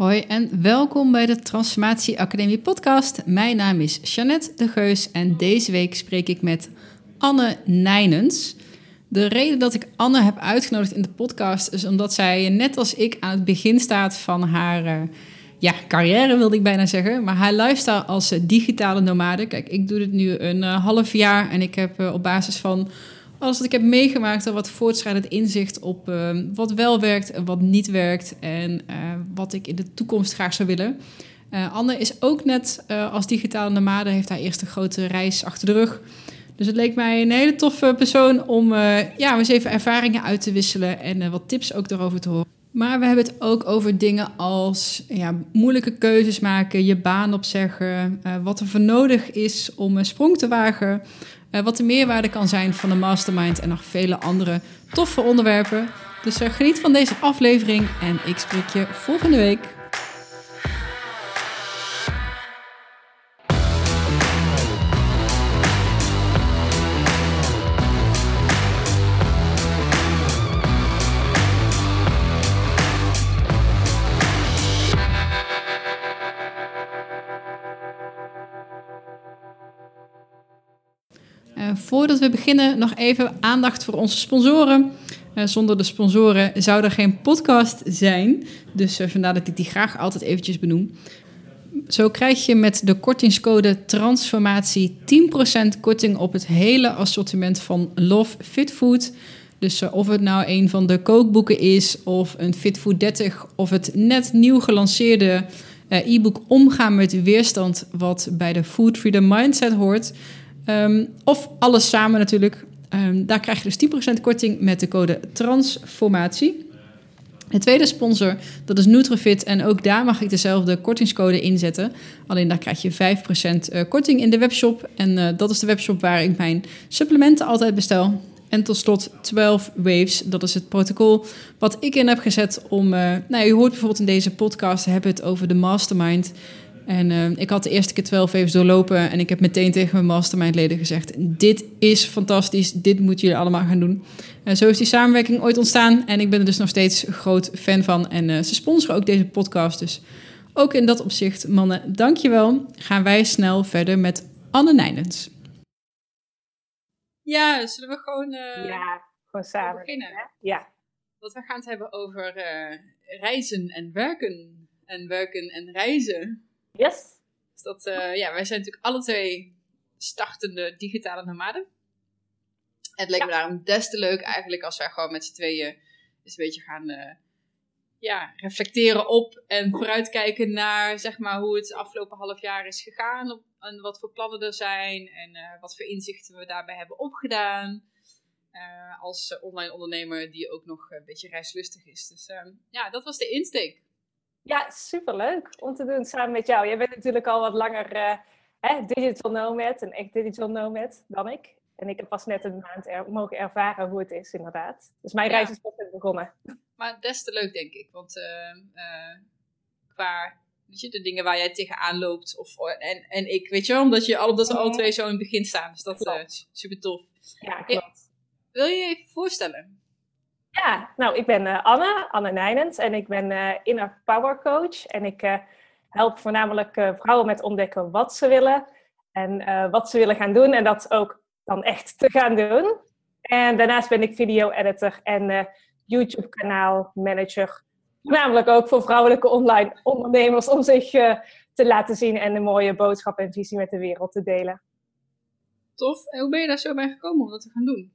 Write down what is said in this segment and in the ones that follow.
Hoi en welkom bij de Transformatie Academie podcast. Mijn naam is Jeannette de Geus en deze week spreek ik met Anne Nijnens. De reden dat ik Anne heb uitgenodigd in de podcast is omdat zij net als ik aan het begin staat van haar uh, ja, carrière, wilde ik bijna zeggen. Maar haar lifestyle als digitale nomade. Kijk, ik doe dit nu een uh, half jaar en ik heb uh, op basis van alles wat ik heb meegemaakt, al wat voortschrijdend inzicht op uh, wat wel werkt en wat niet werkt en uh, wat ik in de toekomst graag zou willen. Uh, Anne is ook net als digitale nomade, heeft haar eerste grote reis achter de rug. Dus het leek mij een hele toffe persoon om ja, eens even ervaringen uit te wisselen en wat tips ook daarover te horen. Maar we hebben het ook over dingen als ja, moeilijke keuzes maken, je baan opzeggen, wat er voor nodig is om een sprong te wagen. Uh, wat de meerwaarde kan zijn van de mastermind en nog vele andere toffe onderwerpen. Dus uh, geniet van deze aflevering en ik spreek je volgende week. Voordat we beginnen, nog even aandacht voor onze sponsoren. Uh, zonder de sponsoren zou er geen podcast zijn. Dus uh, vandaar dat ik die graag altijd eventjes benoem. Zo krijg je met de kortingscode transformatie 10% korting op het hele assortiment van Love Fit Food. Dus of het nou een van de kookboeken is, of een Fit Food 30, of het net nieuw gelanceerde e-book Omgaan met weerstand, wat bij de Food Freedom Mindset hoort. Um, of alles samen natuurlijk. Um, daar krijg je dus 10% korting met de code transformatie. De tweede sponsor, dat is Nutrifit. En ook daar mag ik dezelfde kortingscode inzetten. Alleen daar krijg je 5% eh, korting in de webshop. En uh, dat is de webshop waar ik mijn supplementen altijd bestel. En tot slot 12 Waves, dat is het protocol wat ik in heb gezet om... Uh, nou, je hoort bijvoorbeeld in deze podcast, hebben het over de mastermind... En uh, ik had de eerste keer 12 even doorlopen en ik heb meteen tegen mijn mastermindleden gezegd: Dit is fantastisch, dit moeten jullie allemaal gaan doen. En zo is die samenwerking ooit ontstaan en ik ben er dus nog steeds groot fan van. En uh, ze sponsoren ook deze podcast. Dus ook in dat opzicht, mannen, dankjewel. Gaan wij snel verder met Anne Nijnens. Ja, zullen we gewoon, ja, gewoon samen beginnen? Hè? Ja. Want we gaan het hebben over reizen en werken. En werken en reizen. Yes. Dus dat, uh, ja, wij zijn natuurlijk alle twee startende digitale nomaden. Het leek me daarom des te leuk eigenlijk als wij gewoon met z'n tweeën eens een beetje gaan uh, ja, reflecteren op en vooruitkijken naar zeg maar, hoe het afgelopen half jaar is gegaan. Op, en wat voor plannen er zijn en uh, wat voor inzichten we daarbij hebben opgedaan. als online ondernemer die ook nog een beetje reislustig is. Dus ja, dat was de insteek. Ja, superleuk om te doen samen met jou. Jij bent natuurlijk al wat langer uh, hè, digital nomad, een echt digital nomad dan ik. En ik heb pas net een maand er, mogen ervaren hoe het is, inderdaad. Dus mijn reis is pas net begonnen. Maar des te leuk, denk ik. Want uh, uh, qua weet je, de dingen waar jij tegenaan loopt, of, en, en ik, weet je wel, omdat, je, omdat we alle mhm. twee zo in het begin staan. Dus dat is super tof. Ja, klopt. Wil je je even voorstellen? Ja, nou, ik ben uh, Anne, Anne Nijnens en ik ben uh, inner power coach. En ik uh, help voornamelijk vrouwen met ontdekken wat ze willen en wat ze willen gaan doen en dat ook dan echt te gaan doen. En daarnaast ben ik video editor en YouTube kanaal manager. Voornamelijk ook voor vrouwelijke online ondernemers om zich te laten zien en een mooie boodschap en visie met de wereld te delen. Tof. En hoe ben je daar zo bij gekomen om dat te gaan doen?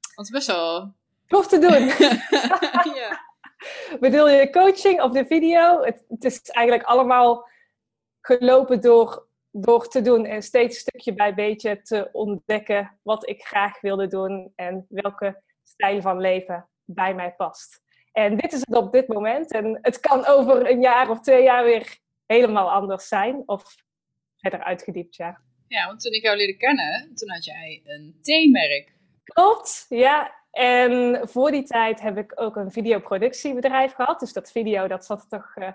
Het is best wel Tof te doen. ja. Bedoel je coaching of de video? Het, het, is eigenlijk allemaal gelopen door, door te doen en steeds stukje bij beetje te ontdekken wat ik graag wilde doen en welke stijl van leven bij mij past. En dit is het op dit moment. En het kan over een jaar of twee jaar weer helemaal anders zijn of verder uitgediept, ja. Ja, want toen ik jou leerde kennen, toen had jij een theemerk. Klopt, ja. En voor die tijd heb ik ook een videoproductiebedrijf gehad. Dus dat video, dat zat er toch uh,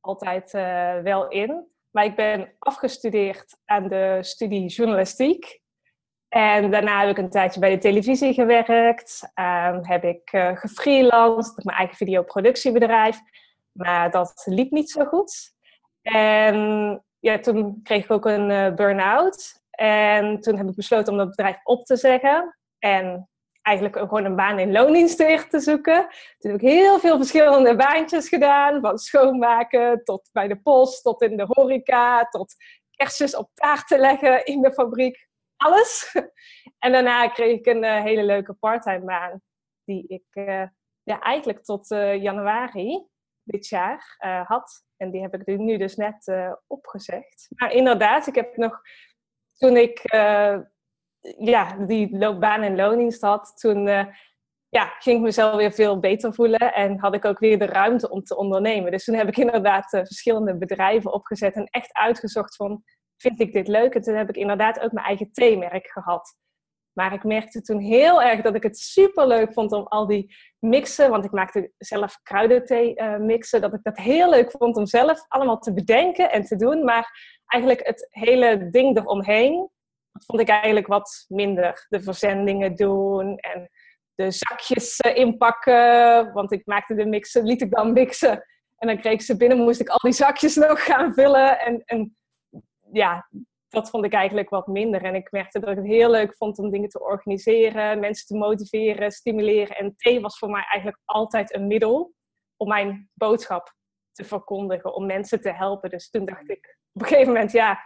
altijd uh, wel in. Maar ik ben afgestudeerd aan de studie journalistiek. En daarna heb ik een tijdje bij de televisie gewerkt. Uh, heb ik uh, gefreelanced, mijn eigen videoproductiebedrijf. Maar dat liep niet zo goed. En ja, toen kreeg ik ook een uh, burn-out. En toen heb ik besloten om dat bedrijf op te zeggen. En eigenlijk gewoon een baan in loondienst te zoeken. Toen heb ik heel veel verschillende baantjes gedaan. Van schoonmaken tot bij de post, tot in de horeca, tot kerstjes op taart te leggen in de fabriek. Alles. En daarna kreeg ik een uh, hele leuke parttime baan. Die ik uh, ja, eigenlijk tot uh, januari dit jaar had. En die heb ik nu dus net opgezegd. Maar inderdaad, ik heb nog... Toen ik ja, die loopbaan in loondienst had, toen uh, ja, ging ik mezelf weer veel beter voelen en had ik ook weer de ruimte om te ondernemen. Dus toen heb ik inderdaad uh, verschillende bedrijven opgezet en echt uitgezocht van, vind ik dit leuk? En toen heb ik inderdaad ook mijn eigen theemerk gehad. Maar ik merkte toen heel erg dat ik het super leuk vond om al die mixen, want ik maakte zelf kruidenthee uh, mixen, dat ik dat heel leuk vond om zelf allemaal te bedenken en te doen. Maar eigenlijk het hele ding eromheen, vond ik eigenlijk wat minder. De verzendingen doen en de zakjes eh, inpakken. Want ik maakte de mixen, liet ik dan mixen. En dan kreeg ik ze binnen, moest ik al die zakjes nog gaan vullen. En, en ja, dat vond ik eigenlijk wat minder. En ik merkte dat ik het heel leuk vond om dingen te organiseren, mensen te motiveren, stimuleren. En thee was voor mij eigenlijk altijd een middel om mijn boodschap te verkondigen, om mensen te helpen. Dus toen dacht ik op een gegeven moment, ja,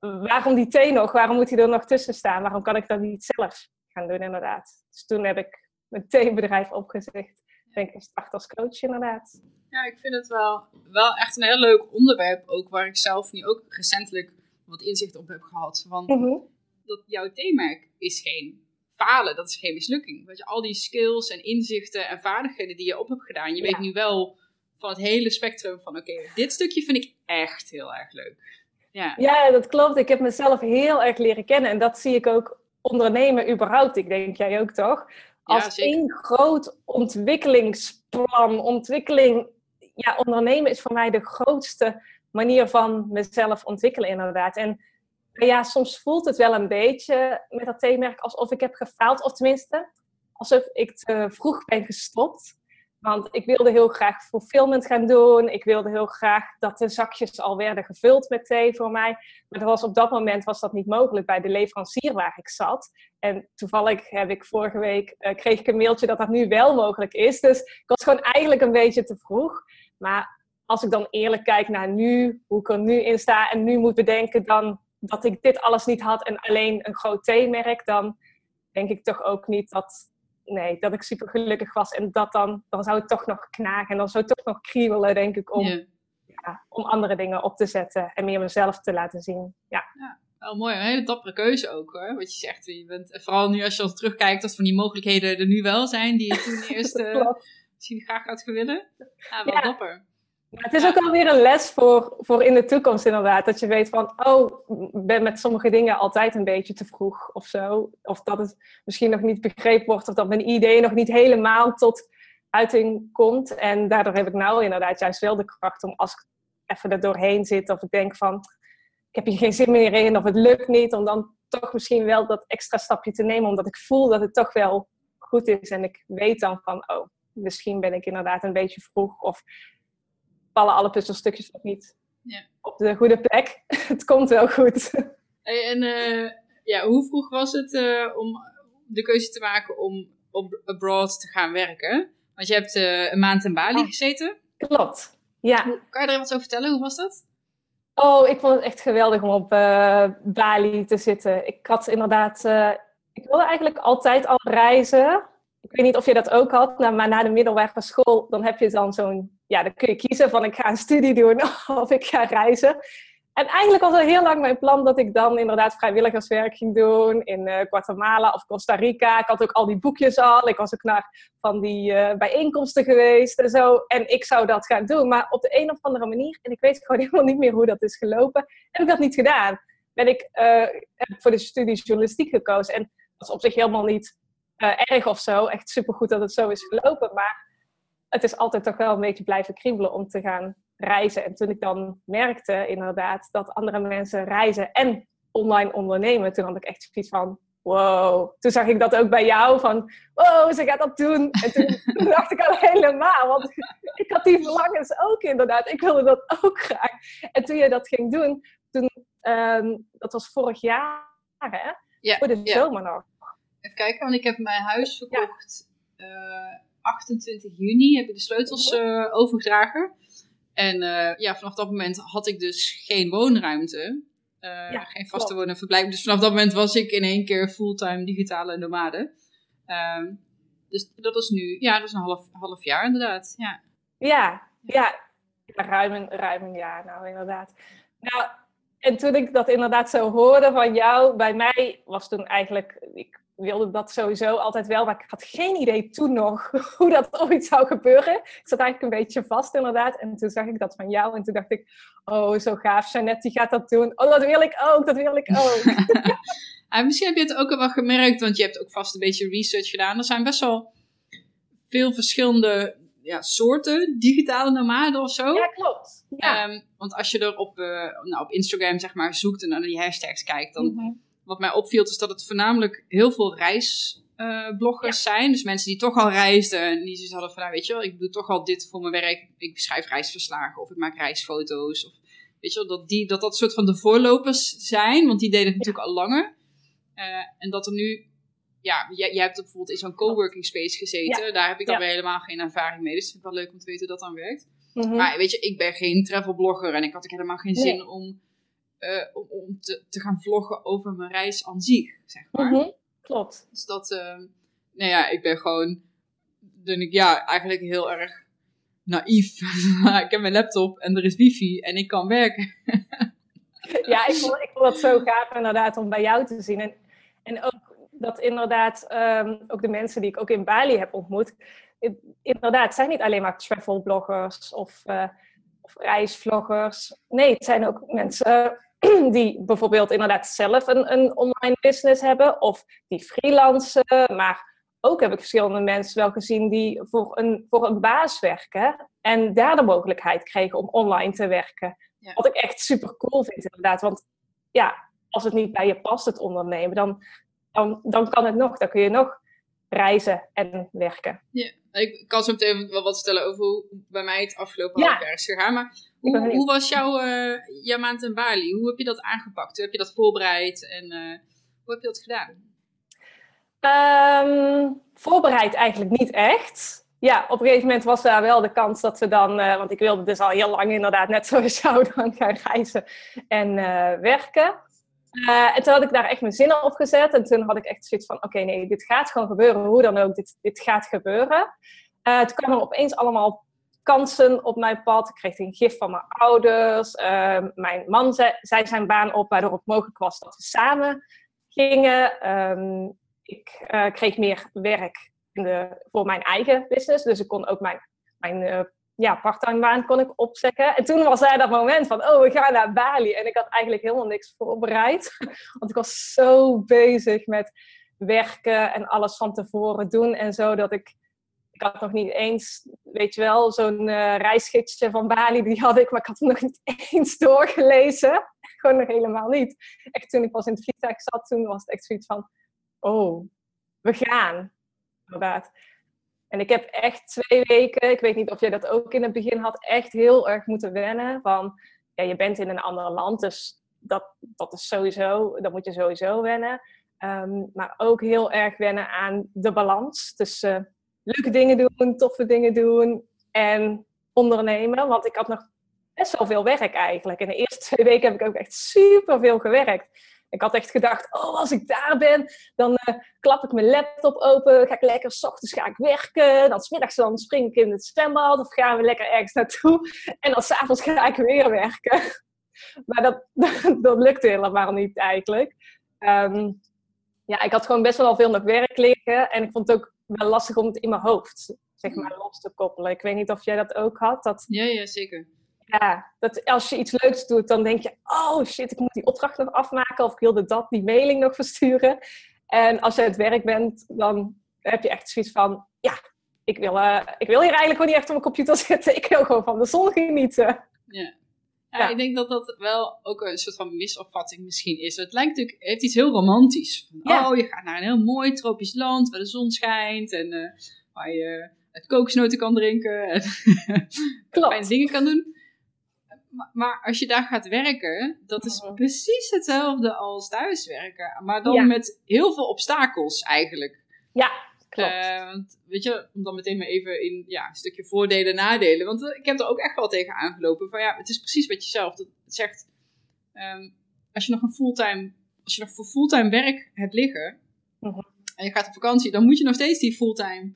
waarom die thee nog? Waarom moet hij er nog tussen staan? Waarom kan ik dat niet zelf gaan doen, inderdaad? Dus toen heb ik mijn theebedrijf opgezegd. Ben ik gestart als coach, inderdaad. Ja, ik vind het wel, wel echt een heel leuk onderwerp. Ook waar ik zelf nu ook recentelijk wat inzicht op heb gehad. Van mhm. dat jouw theemerk is geen falen, dat is geen mislukking. Dat je al die skills en inzichten en vaardigheden die je op hebt gedaan, je weet nu wel van het hele spectrum van oké, dit stukje vind ik echt heel erg leuk. Ja. ja, dat klopt. Ik heb mezelf heel erg leren kennen. En dat zie ik ook ondernemen überhaupt. Ik denk jij ook toch? Als één groot ontwikkelingsplan, ontwikkeling. Ja, ondernemen is voor mij de grootste manier van mezelf ontwikkelen, inderdaad. En ja, soms voelt het wel een beetje met dat theemerk alsof ik heb gefaald. Of tenminste, alsof ik te vroeg ben gestopt. Want ik wilde heel graag fulfillment gaan doen. Ik wilde heel graag dat de zakjes al werden gevuld met thee voor mij. Maar dat was, op dat moment was dat niet mogelijk bij de leverancier waar ik zat. En toevallig heb ik vorige week, uh, kreeg ik een mailtje dat dat nu wel mogelijk is. Dus ik was gewoon eigenlijk een beetje te vroeg. Maar als ik dan eerlijk kijk naar nu, hoe ik er nu in sta en nu moet bedenken dan dat ik dit alles niet had en alleen een groot theemerk, dan denk ik toch ook niet dat nee, dat ik super gelukkig was. En dat dan, dan zou het toch nog knagen. En dan zou het toch nog kriebelen, denk ik, om, ja, om andere dingen op te zetten en meer mezelf te laten zien. Ja. ja. Wel mooi, een hele dappere keuze ook hoor. Wat je zegt, je bent, vooral nu als je al terugkijkt, dat van die mogelijkheden er nu wel zijn, die je toen eerst uh, misschien graag had willen. Ja, wel dapper het is ook alweer een les voor, voor in de toekomst inderdaad. Dat je weet van, oh, ben met sommige dingen altijd een beetje te vroeg of zo. Of dat het misschien nog niet begrepen wordt. Of dat mijn idee nog niet helemaal tot uiting komt. En daardoor heb ik nou inderdaad juist wel de kracht om als ik even er doorheen zit. Of ik denk van, ik heb hier geen zin meer in. Of het lukt niet. Om dan toch misschien wel dat extra stapje te nemen. Omdat ik voel dat het toch wel goed is. En ik weet dan van, oh, misschien ben ik inderdaad een beetje vroeg. Of vallen alle puzzelstukjes nog niet ja. op de goede plek. het komt wel goed. en uh, ja, hoe vroeg was het uh, om de keuze te maken om op abroad te gaan werken? Want je hebt uh, een maand in Bali ah. gezeten. Klopt, ja. Hoe, kan je er wat over vertellen? Hoe was dat? Oh, ik vond het echt geweldig om op Bali te zitten. Ik had inderdaad... ik wilde eigenlijk altijd al reizen. Ik weet niet of je dat ook had, nou, maar na de middelbare school... dan heb je dan zo'n ja, dan kun je kiezen van ik ga een studie doen of ik ga reizen. En eigenlijk was het heel lang mijn plan dat ik dan inderdaad vrijwilligerswerk ging doen in uh, Guatemala of Costa Rica. Ik had ook al die boekjes al. Ik was ook naar van die uh, bijeenkomsten geweest en zo. En ik zou dat gaan doen. Maar op de een of andere manier, en ik weet gewoon helemaal niet meer hoe dat is gelopen, heb ik dat niet gedaan. Ben ik uh, voor de studie journalistiek gekozen. En dat is op zich helemaal niet erg of zo. Echt supergoed dat het zo is gelopen. Maar het is altijd toch wel een beetje blijven kriebelen om te gaan reizen. En toen ik dan merkte inderdaad dat andere mensen reizen en online ondernemen, toen had ik echt zoiets van, wow. Toen zag ik dat ook bij jou, van wow, ze gaat dat doen. En toen dacht ik al helemaal, want ik had die verlangens ook inderdaad. Ik wilde dat ook graag. En toen je dat ging doen, toen, ehm, dat was vorig jaar, hè? Ja, voor de ja. zomer nog. Even kijken, want ik heb mijn huis verkocht. eh, 28 juni heb ik de sleutels eh, overgedragen. En eh, ja, vanaf dat moment had ik dus geen woonruimte. Eh, Ja, geen vaste klopt. woon- en verblijf. Dus vanaf dat moment was ik in één keer fulltime digitale nomade. Ehm, dus dat is nu, ja, dat is een half, half jaar inderdaad. Ja. Ja, ja. ja ruim, een, ruim een jaar nou, inderdaad. Nou, en toen ik dat inderdaad zo hoorde van jou, bij mij was toen eigenlijk, ik wilde dat sowieso altijd wel, maar ik had geen idee toen nog hoe dat ooit zou gebeuren. Ik zat eigenlijk een beetje vast inderdaad. En toen zag ik dat van jou en toen dacht ik, oh zo gaaf, Jeannette die gaat dat doen. Oh, dat wil ik ook, dat wil ik ook. En misschien heb je het ook wel gemerkt, want je hebt ook vast een beetje research gedaan. Er zijn best wel veel verschillende ja, soorten digitale nomaden of zo. ja, klopt. Ja. Ehm, want als je er op, eh, nou, op Instagram zeg maar, zoekt en naar die hashtags kijkt, dan Mhm. Wat mij opviel is dat het voornamelijk heel veel reisbloggers zijn. Dus mensen die toch al reisden en die zoiets hadden van, nou, weet je wel, ik doe toch al dit voor mijn werk. Ik schrijf reisverslagen of ik maak reisfoto's. Of, weet je wel, dat, die, dat dat soort van de voorlopers zijn, want die deden het natuurlijk al langer. Eh, en dat er nu, ja, jij, jij hebt bijvoorbeeld in zo'n coworking space gezeten. Daar heb ik dan weer helemaal geen ervaring mee. Dus ik vind het wel leuk om te weten hoe dat dan werkt. Mhm. Maar weet je, ik ben geen travelblogger en ik had ook helemaal geen Nee. zin om, eh, om, om te, te gaan vloggen over mijn reis aan zich, zeg maar. Mhm. Klopt. Dus dat, eh, nou ja, ik ben gewoon, denk ik, ja, eigenlijk heel erg naïef. ik heb mijn laptop en er is wifi en ik kan werken. ja, ik vond, ik vond het zo gaaf inderdaad om bij jou te zien. En, en ook dat inderdaad, ehm, ook de mensen die ik ook in Bali heb ontmoet, inderdaad, het zijn niet alleen maar travel bloggers of, eh, of reisvloggers. Nee, het zijn ook mensen die bijvoorbeeld inderdaad zelf een, een online business hebben of die freelancen, maar ook heb ik verschillende mensen wel gezien die voor een, voor een baas werken en daar de mogelijkheid kregen om online te werken. Ja. Wat ik echt super cool vind, inderdaad. Want ja, als het niet bij je past, het ondernemen, dan, dan, dan kan het nog. Dan kun je nog reizen en werken. Ja, ik kan zo meteen wel wat vertellen over hoe bij mij het afgelopen Ja. half jaar is gegaan. Maar hoe, was jouw, jouw maand in Bali? Hoe heb je dat aangepakt? Hoe heb je dat voorbereid? En eh, hoe heb je dat gedaan? Ehm, voorbereid eigenlijk niet echt. Ja, op een gegeven moment was daar wel de kans dat we dan, eh, want ik wilde dus al heel lang inderdaad net zoals jou dan gaan reizen en werken. Eh, en toen had ik daar echt mijn zinnen op gezet en toen had ik echt zoiets van, oké nee, dit gaat gewoon gebeuren, hoe dan ook, dit, dit gaat gebeuren. Eh, toen kwamen er opeens allemaal kansen op mijn pad. Ik kreeg een gif van mijn ouders. Ehm, mijn man zei, zijn baan op, waardoor het mogelijk was dat we samen gingen. Ehm, ik eh, kreeg meer werk in de, voor mijn eigen business. Dus ik kon ook mijn, mijn eh, ja, parttime baan kon ik opzeggen. En toen was er dat moment van, oh, we gaan naar Bali. En ik had eigenlijk helemaal niks voorbereid. Want ik was zo bezig met werken en alles van tevoren doen en zo, dat ik... Ik had nog niet eens, weet je wel, zo'n eh reisgidsje van Bali, die had ik, maar ik had het nog niet eens doorgelezen. Gewoon nog helemaal niet. Echt toen ik pas in het vliegtuig zat, toen was het echt zoiets van, oh, we gaan. Inderdaad. En ik heb echt twee weken, ik weet niet of jij dat ook in het begin had, echt heel erg moeten wennen. Van, ja, je bent in een ander land, dus dat, dat is sowieso, dat moet je sowieso wennen. Ehm, maar ook heel erg wennen aan de balans tussen leuke dingen doen, toffe dingen doen en ondernemen. Want ik had nog best wel veel werk eigenlijk. In de eerste twee weken heb ik ook echt super veel gewerkt. Ik had echt gedacht, oh, als ik daar ben, dan eh, klap ik mijn laptop open, ga ik lekker, s ochtends ga ik werken, dan smiddags dan spring ik in het zwembad of gaan we lekker ergens naartoe en dan s'avonds ga ik weer werken. Maar dat, dat, lukte helemaal niet eigenlijk. Ehm, ja, ik had gewoon best wel veel nog werk liggen en ik vond het ook wel lastig om het in mijn hoofd, zeg maar, los te koppelen. Ik weet niet of jij dat ook had, dat Ja, ja, zeker. Ja, dat als je iets leuks doet, dan denk je, oh shit, ik moet die opdracht nog afmaken of ik wilde dat, die mailing nog versturen. En als je het werk bent, dan heb je echt zoiets van, ja, ik wil, eh, ik wil hier eigenlijk gewoon niet echt op mijn computer zitten. Ik wil gewoon van de zon genieten. Ja. Ja, ik denk dat dat wel ook een soort van misopvatting misschien is. Het lijkt natuurlijk, heeft iets heel romantisch. Van, Oh, je gaat naar een heel mooi tropisch land waar de zon schijnt en uh, waar je het kokosnoten kan drinken en fijne dingen kan doen. Maar, als je daar gaat werken, dat is mhm. precies hetzelfde als thuiswerken. Maar dan met heel veel obstakels eigenlijk. Ja, klopt. Uh, weet je, om dan meteen maar even in ja, een stukje voordelen en nadelen. Want eh, ik heb er ook echt wel tegen aangelopen. Van ja, het is precies wat je zelf zegt. Um, als je nog een fulltime, als je nog voor fulltime werk hebt liggen. Mhm. En je gaat op vakantie, dan moet je nog steeds die fulltime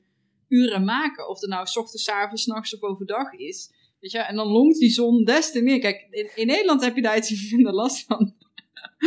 uren maken. Of het nou s ochtends, s avonds, nachts of overdag is. Weet je, en dan longt die zon des te meer. Kijk, in, Nederland heb je daar iets minder last van.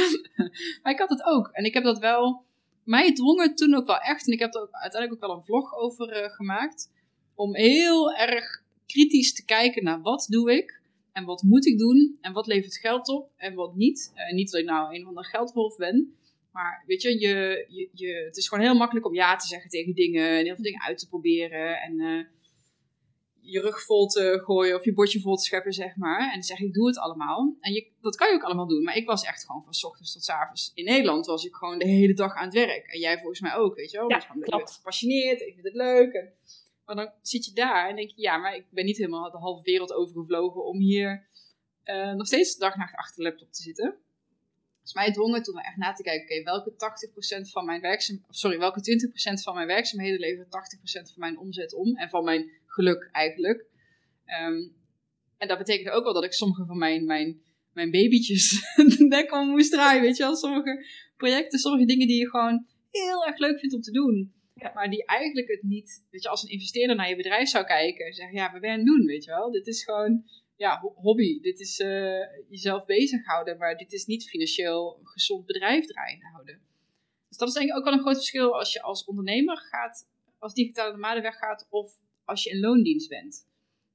maar ik had het ook. En ik heb dat wel mij dwong het toen ook wel echt, en ik heb er uiteindelijk ook wel een vlog over uh, gemaakt, om heel erg kritisch te kijken naar wat doe ik en wat moet ik doen en wat levert geld op en wat niet. Uh, niet dat ik nou een of ander geldwolf ben, maar weet je, je, je, het is gewoon heel makkelijk om ja te zeggen tegen dingen en heel veel dingen uit te proberen en... Uh, je rug vol te gooien of je bordje vol te scheppen, zeg maar. En zeg ik, doe het allemaal. En je, dat kan je ook allemaal doen. Maar ik was echt gewoon van s ochtends tot s avonds. In Nederland was ik gewoon de hele dag aan het werk. En jij volgens mij ook, weet je wel. Ja, ik ben gepassioneerd, ik vind het leuk. En, maar dan zit je daar en denk je, ja, maar ik ben niet helemaal de halve wereld overgevlogen om hier uh, nog steeds de dag nacht achter de laptop te zitten. Dus mij dwongen toen echt na te kijken, oké, welke 80% van mijn werkzaam, sorry, welke 20% van mijn werkzaamheden leveren 80% van mijn omzet om en van mijn geluk eigenlijk. Um, en dat betekende ook wel dat ik sommige van mijn, mijn, mijn babytjes de nek om moest draaien, weet je wel. Sommige projecten, sommige dingen die je gewoon heel erg leuk vindt om te doen. Ja. Maar die eigenlijk het niet, weet je, als een investeerder naar je bedrijf zou kijken en zeggen, ja, we ben je aan het doen, weet je wel. Dit is gewoon, ja, hobby. Dit is uh, jezelf bezighouden, maar dit is niet financieel gezond bedrijf draaiende houden. Dus dat is denk ik ook wel een groot verschil als je als ondernemer gaat, als digitale nomade weggaat of als je in loondienst bent.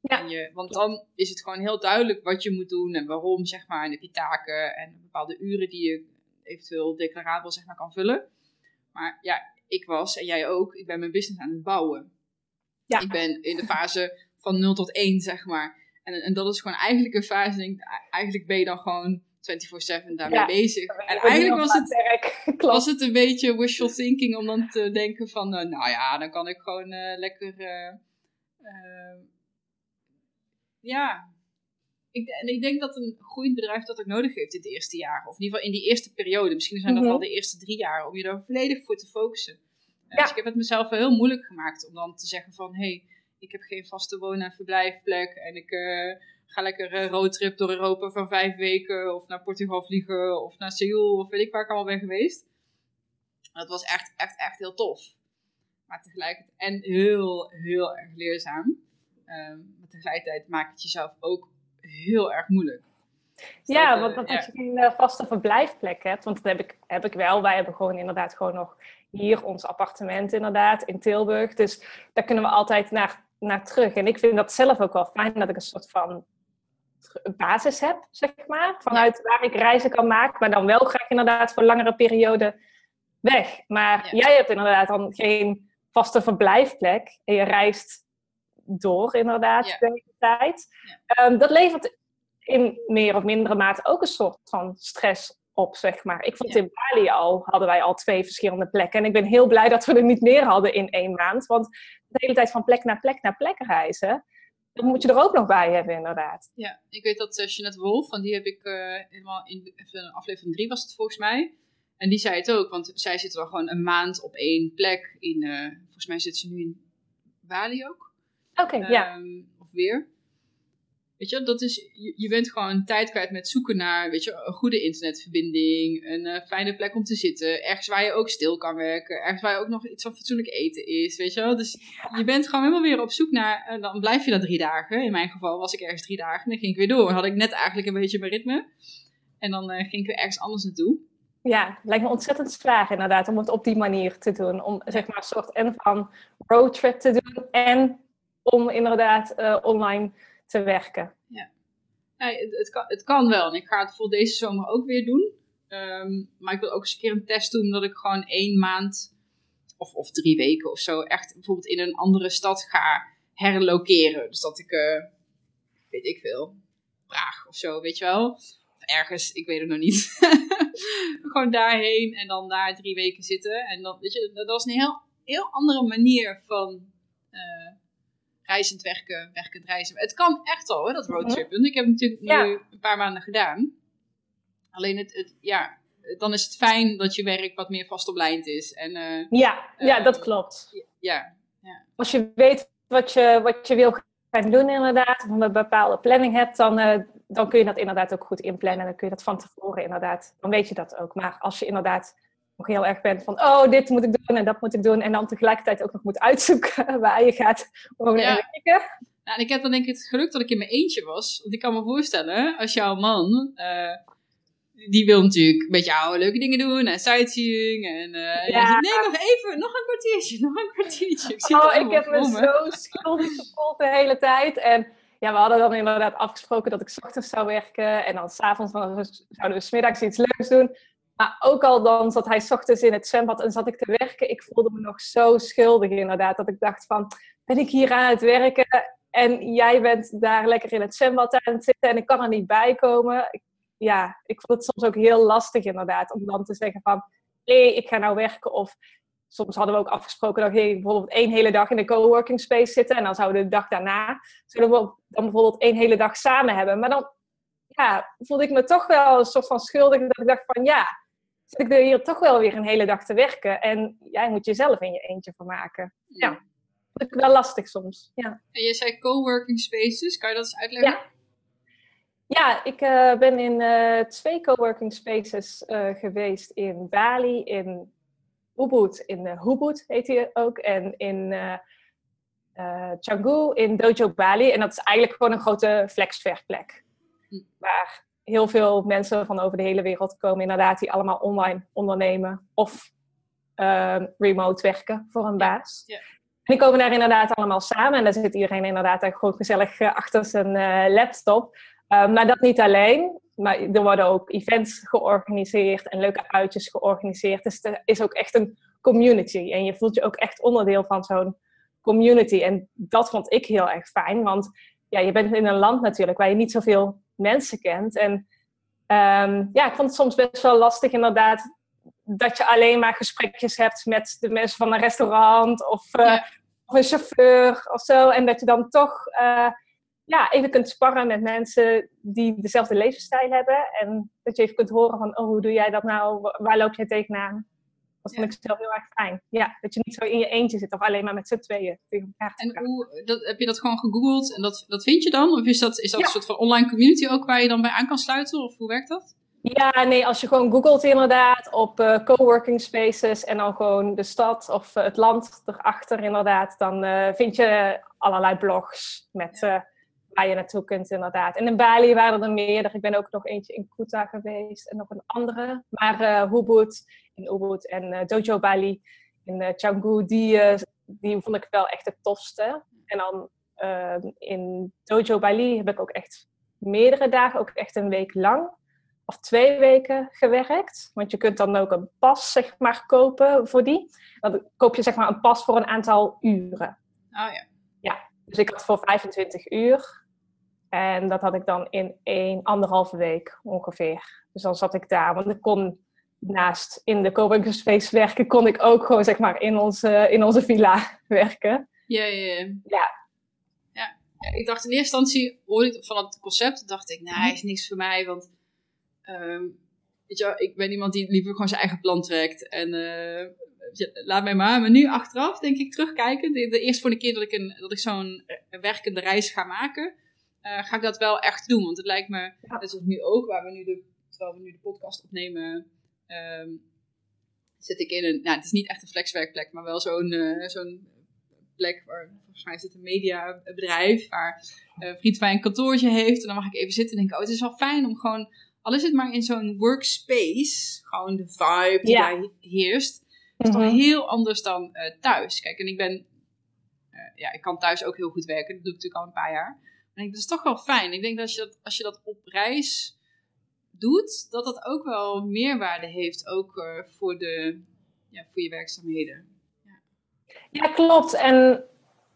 Ja. En je, want dan is het gewoon heel duidelijk wat je moet doen en waarom, zeg maar. En heb je taken en bepaalde uren die je eventueel declarabel, zeg maar, kan vullen. Maar ja, ik was, en jij ook, ik ben mijn business aan het bouwen. Ja. Ik ben in de fase van 0 tot 1, zeg maar. En, en dat is gewoon eigenlijk een fase, denk eigenlijk ben je dan gewoon 24-7 daarmee bezig. En eigenlijk was het, was het een beetje wishful thinking om dan te denken van, uh, nou ja, dan kan ik gewoon uh, lekker... Uh, uh, ja, ik, en ik denk dat een groeiend bedrijf dat ook nodig heeft in het eerste jaar. Of in ieder geval in die eerste periode. Misschien zijn dat mm wel de eerste drie jaar. Om je daar volledig voor te focussen. Uh, Dus ik heb het mezelf wel heel moeilijk gemaakt. Om dan te zeggen van... Hé, hey, ik heb geen vaste woon- en verblijfplek. En ik uh, ga lekker een roadtrip door Europa van vijf weken. Of naar Portugal vliegen. Of naar Seoul. Of weet ik waar ik allemaal ben geweest. Dat was echt, echt, echt heel tof maar tegelijkertijd en heel, heel erg leerzaam. Um, maar tegelijkertijd maakt het jezelf ook heel erg moeilijk. Dus ja, want dat als je geen uh, vaste verblijfplek hebt, want dat heb ik, heb ik wel. Wij hebben gewoon inderdaad gewoon nog hier ons appartement inderdaad in Tilburg. Dus daar kunnen we altijd naar, naar terug. En ik vind dat zelf ook wel fijn dat ik een soort van basis heb, zeg maar. Vanuit waar ik reizen kan maken, maar dan wel graag inderdaad voor langere perioden weg. Maar jij hebt inderdaad dan geen vaste verblijfplek en je reist door inderdaad de hele tijd. Ehm, dat levert in meer of mindere mate ook een soort van stress op, zeg maar. Ik vond in Bali al, hadden wij al twee verschillende plekken. En ik ben heel blij dat we er niet meer hadden in één maand. Want de hele tijd van plek naar plek naar plek reizen, dat moet je er ook nog bij hebben, inderdaad. Ja, ik weet dat uh, Jeanette Wolf, van die heb ik uh, helemaal in aflevering 3 was het volgens mij. En die zei het ook, want zij zit wel gewoon een maand op één plek. In, uh, volgens mij zit ze nu in Bali ook. Oké, ja. Ehm, of weer. Weet je, dat is, je, je, bent gewoon tijd kwijt met zoeken naar weet je, een goede internetverbinding, een uh, fijne plek om te zitten, ergens waar je ook stil kan werken, ergens waar je ook nog iets van fatsoenlijk eten is, weet je wel. Dus je bent gewoon helemaal weer op zoek naar, en dan blijf je daar drie dagen. In mijn geval was ik ergens drie dagen en dan ging ik weer door. Dan had ik net eigenlijk een beetje mijn ritme. En dan uh, ging ik weer ergens anders naartoe. Ja, lijkt me ontzettend zwaar inderdaad om het op die manier te doen. Om zeg maar een soort en van roadtrip te doen en om inderdaad uh, online te werken. Ja, ja het, het, kan, het kan wel. En ik ga het voor deze zomer ook weer doen. Um, maar ik wil ook eens een keer een test doen dat ik gewoon één maand of, of drie weken of zo echt bijvoorbeeld in een andere stad ga herlokeren. Dus dat ik, uh, weet ik veel, Praag of zo, weet je wel. Of ergens, ik weet het nog niet. Gewoon daarheen en dan daar drie weken zitten. En dan, weet je, dat was een heel, heel andere manier van uh, reizend werken, werkend reizen. Het kan echt al, hè, dat roadtrippen. Ik heb het natuurlijk nu een paar maanden gedaan. Alleen het, het, ja, dan is het fijn dat je werk wat meer vast op lijn is. En, uh, ja, ja, dat klopt. Ja, ja. Als je weet wat je, wat je wil gaan doen inderdaad, of een bepaalde planning hebt, dan, uh, dan kun je dat inderdaad ook goed inplannen. En dan kun je dat van tevoren inderdaad, dan weet je dat ook. Maar als je inderdaad nog heel erg bent van, oh, dit moet ik doen en dat moet ik doen. En dan tegelijkertijd ook nog moet uitzoeken waar je gaat wonen ja. en werken. Nou, en ik heb dan denk ik het geluk dat ik in mijn eentje was. Want ik kan me voorstellen, als jouw man, uh, die wil natuurlijk met jou leuke dingen doen en sightseeing. En uh, ja. nee, nog even, nog een kwartiertje, nog een kwartiertje. Ik oh, ik heb me, zo schuldig gevoeld de hele tijd. En ja, we hadden dan inderdaad afgesproken dat ik s ochtends zou werken. En dan s'avonds zouden we smiddags iets leuks doen. Maar ook al dan zat hij s ochtends in het zwembad en zat ik te werken. Ik voelde me nog zo schuldig inderdaad. Dat ik dacht van, ben ik hier aan het werken? En jij bent daar lekker in het zwembad aan het zitten en ik kan er niet bij komen. Ja, ik vond het soms ook heel lastig inderdaad. Om dan te zeggen van, hé, ik ga nou werken. Of soms hadden we ook afgesproken dat we bijvoorbeeld één hele dag in de coworking space zitten. En dan zouden we de dag daarna, zouden we dan bijvoorbeeld één hele dag samen hebben. Maar dan ja, voelde ik me toch wel een soort van schuldig. Dat ik dacht van, ja, zit ik er hier toch wel weer een hele dag te werken. En jij moet jezelf in je eentje van maken. Ja, dat is wel lastig soms. Ja. En je zei coworking spaces, kan je dat eens uitleggen? Ja, ja ik uh, ben in uh, twee coworking spaces uh, geweest in Bali, in Ubud, in uh, Ubud heet hij ook, en in Canggu, in Dojo Bali. En dat is eigenlijk gewoon een grote flexwerkplek. Hm. Waar heel veel mensen van over de hele wereld komen inderdaad die allemaal online ondernemen of uh, remote werken voor een baas. Ja. En die komen daar inderdaad allemaal samen en daar zit iedereen inderdaad gewoon gezellig eh, achter zijn laptop. Uh, maar dat niet alleen, maar er worden ook events georganiseerd en leuke uitjes georganiseerd. Dus er is ook echt een community en je voelt je ook echt onderdeel van zo'n community. En dat vond ik heel erg fijn, want ja, je bent in een land natuurlijk waar je niet zoveel mensen kent. En um, ja, ik vond het soms best wel lastig inderdaad dat je alleen maar gesprekjes hebt met de mensen van een restaurant of, uh, of een chauffeur of zo. En dat je dan toch uh, ja, even kunt sparren met mensen die dezelfde levensstijl hebben. En dat je even kunt horen van, oh, hoe doe jij dat nou? Waar loop jij tegenaan? Dat vond ik zelf heel erg fijn. Ja, dat je niet zo in je eentje zit of alleen maar met z'n tweeën tegen elkaar En hoe, dat, heb je dat gewoon gegoogeld en dat, dat vind je dan? Of is dat, is dat een soort van online community ook waar je dan bij aan kan sluiten? Of hoe werkt dat? Ja, nee, als je gewoon googelt inderdaad op uh, coworking spaces en dan gewoon de stad of uh, het land erachter inderdaad, dan uh, vind je allerlei blogs met waar je naartoe kunt inderdaad. En in Bali waren er meerdere. Ik ben ook nog eentje in Kuta geweest en nog een andere. Maar uh, Ubud in Ubud en uh, Dojo Bali in uh, Canggu, die, die vond ik wel echt het tofste. En dan ehm, in Dojo Bali heb ik ook echt meerdere dagen, ook echt een week lang of twee weken gewerkt. Want je kunt dan ook een pas zeg maar kopen voor die. Dan koop je zeg maar een pas voor een aantal uren. Oh ja. Ja, dus ik had voor 25 uur en dat had ik dan in één, anderhalve week ongeveer. Dus dan zat ik daar, want ik kon naast in de coworking space werken, kon ik ook gewoon zeg maar in onze, in onze villa werken. Ja, ja, ja. ja. ja. ik dacht in eerste instantie, hoorde ik van het concept, dacht ik, nou, hij is niks voor mij, want um, weet je, ik ben iemand die liever gewoon zijn eigen plan trekt. En uh, laat mij maar. Maar nu achteraf, denk ik, terugkijken. De, de eerste voor de keer dat ik, een, dat ik zo'n werkende reis ga maken, uh, ga ik dat wel echt doen. Want het lijkt me, net zoals nu ook, waar we nu de, terwijl we nu de podcast opnemen, um, zit ik in een, nou het is niet echt een flexwerkplek, maar wel zo'n uh, zo'n plek waar, volgens mij het een mediabedrijf, waar uh, een vriend van mij een kantoortje heeft. En dan mag ik even zitten en denken, oh het is wel fijn om gewoon, al is het maar in zo'n workspace, gewoon de vibe die ja. daar heerst, is toch mhm. heel anders dan thuis. Kijk, en ik ben, ja, ik kan thuis ook heel goed werken, dat doe ik natuurlijk al een paar jaar. En dat is toch wel fijn. Ik denk dat, je dat als je dat op reis doet, dat dat ook wel meerwaarde heeft, ook uh, voor, de, ja, voor je werkzaamheden. Ja. ja, klopt. En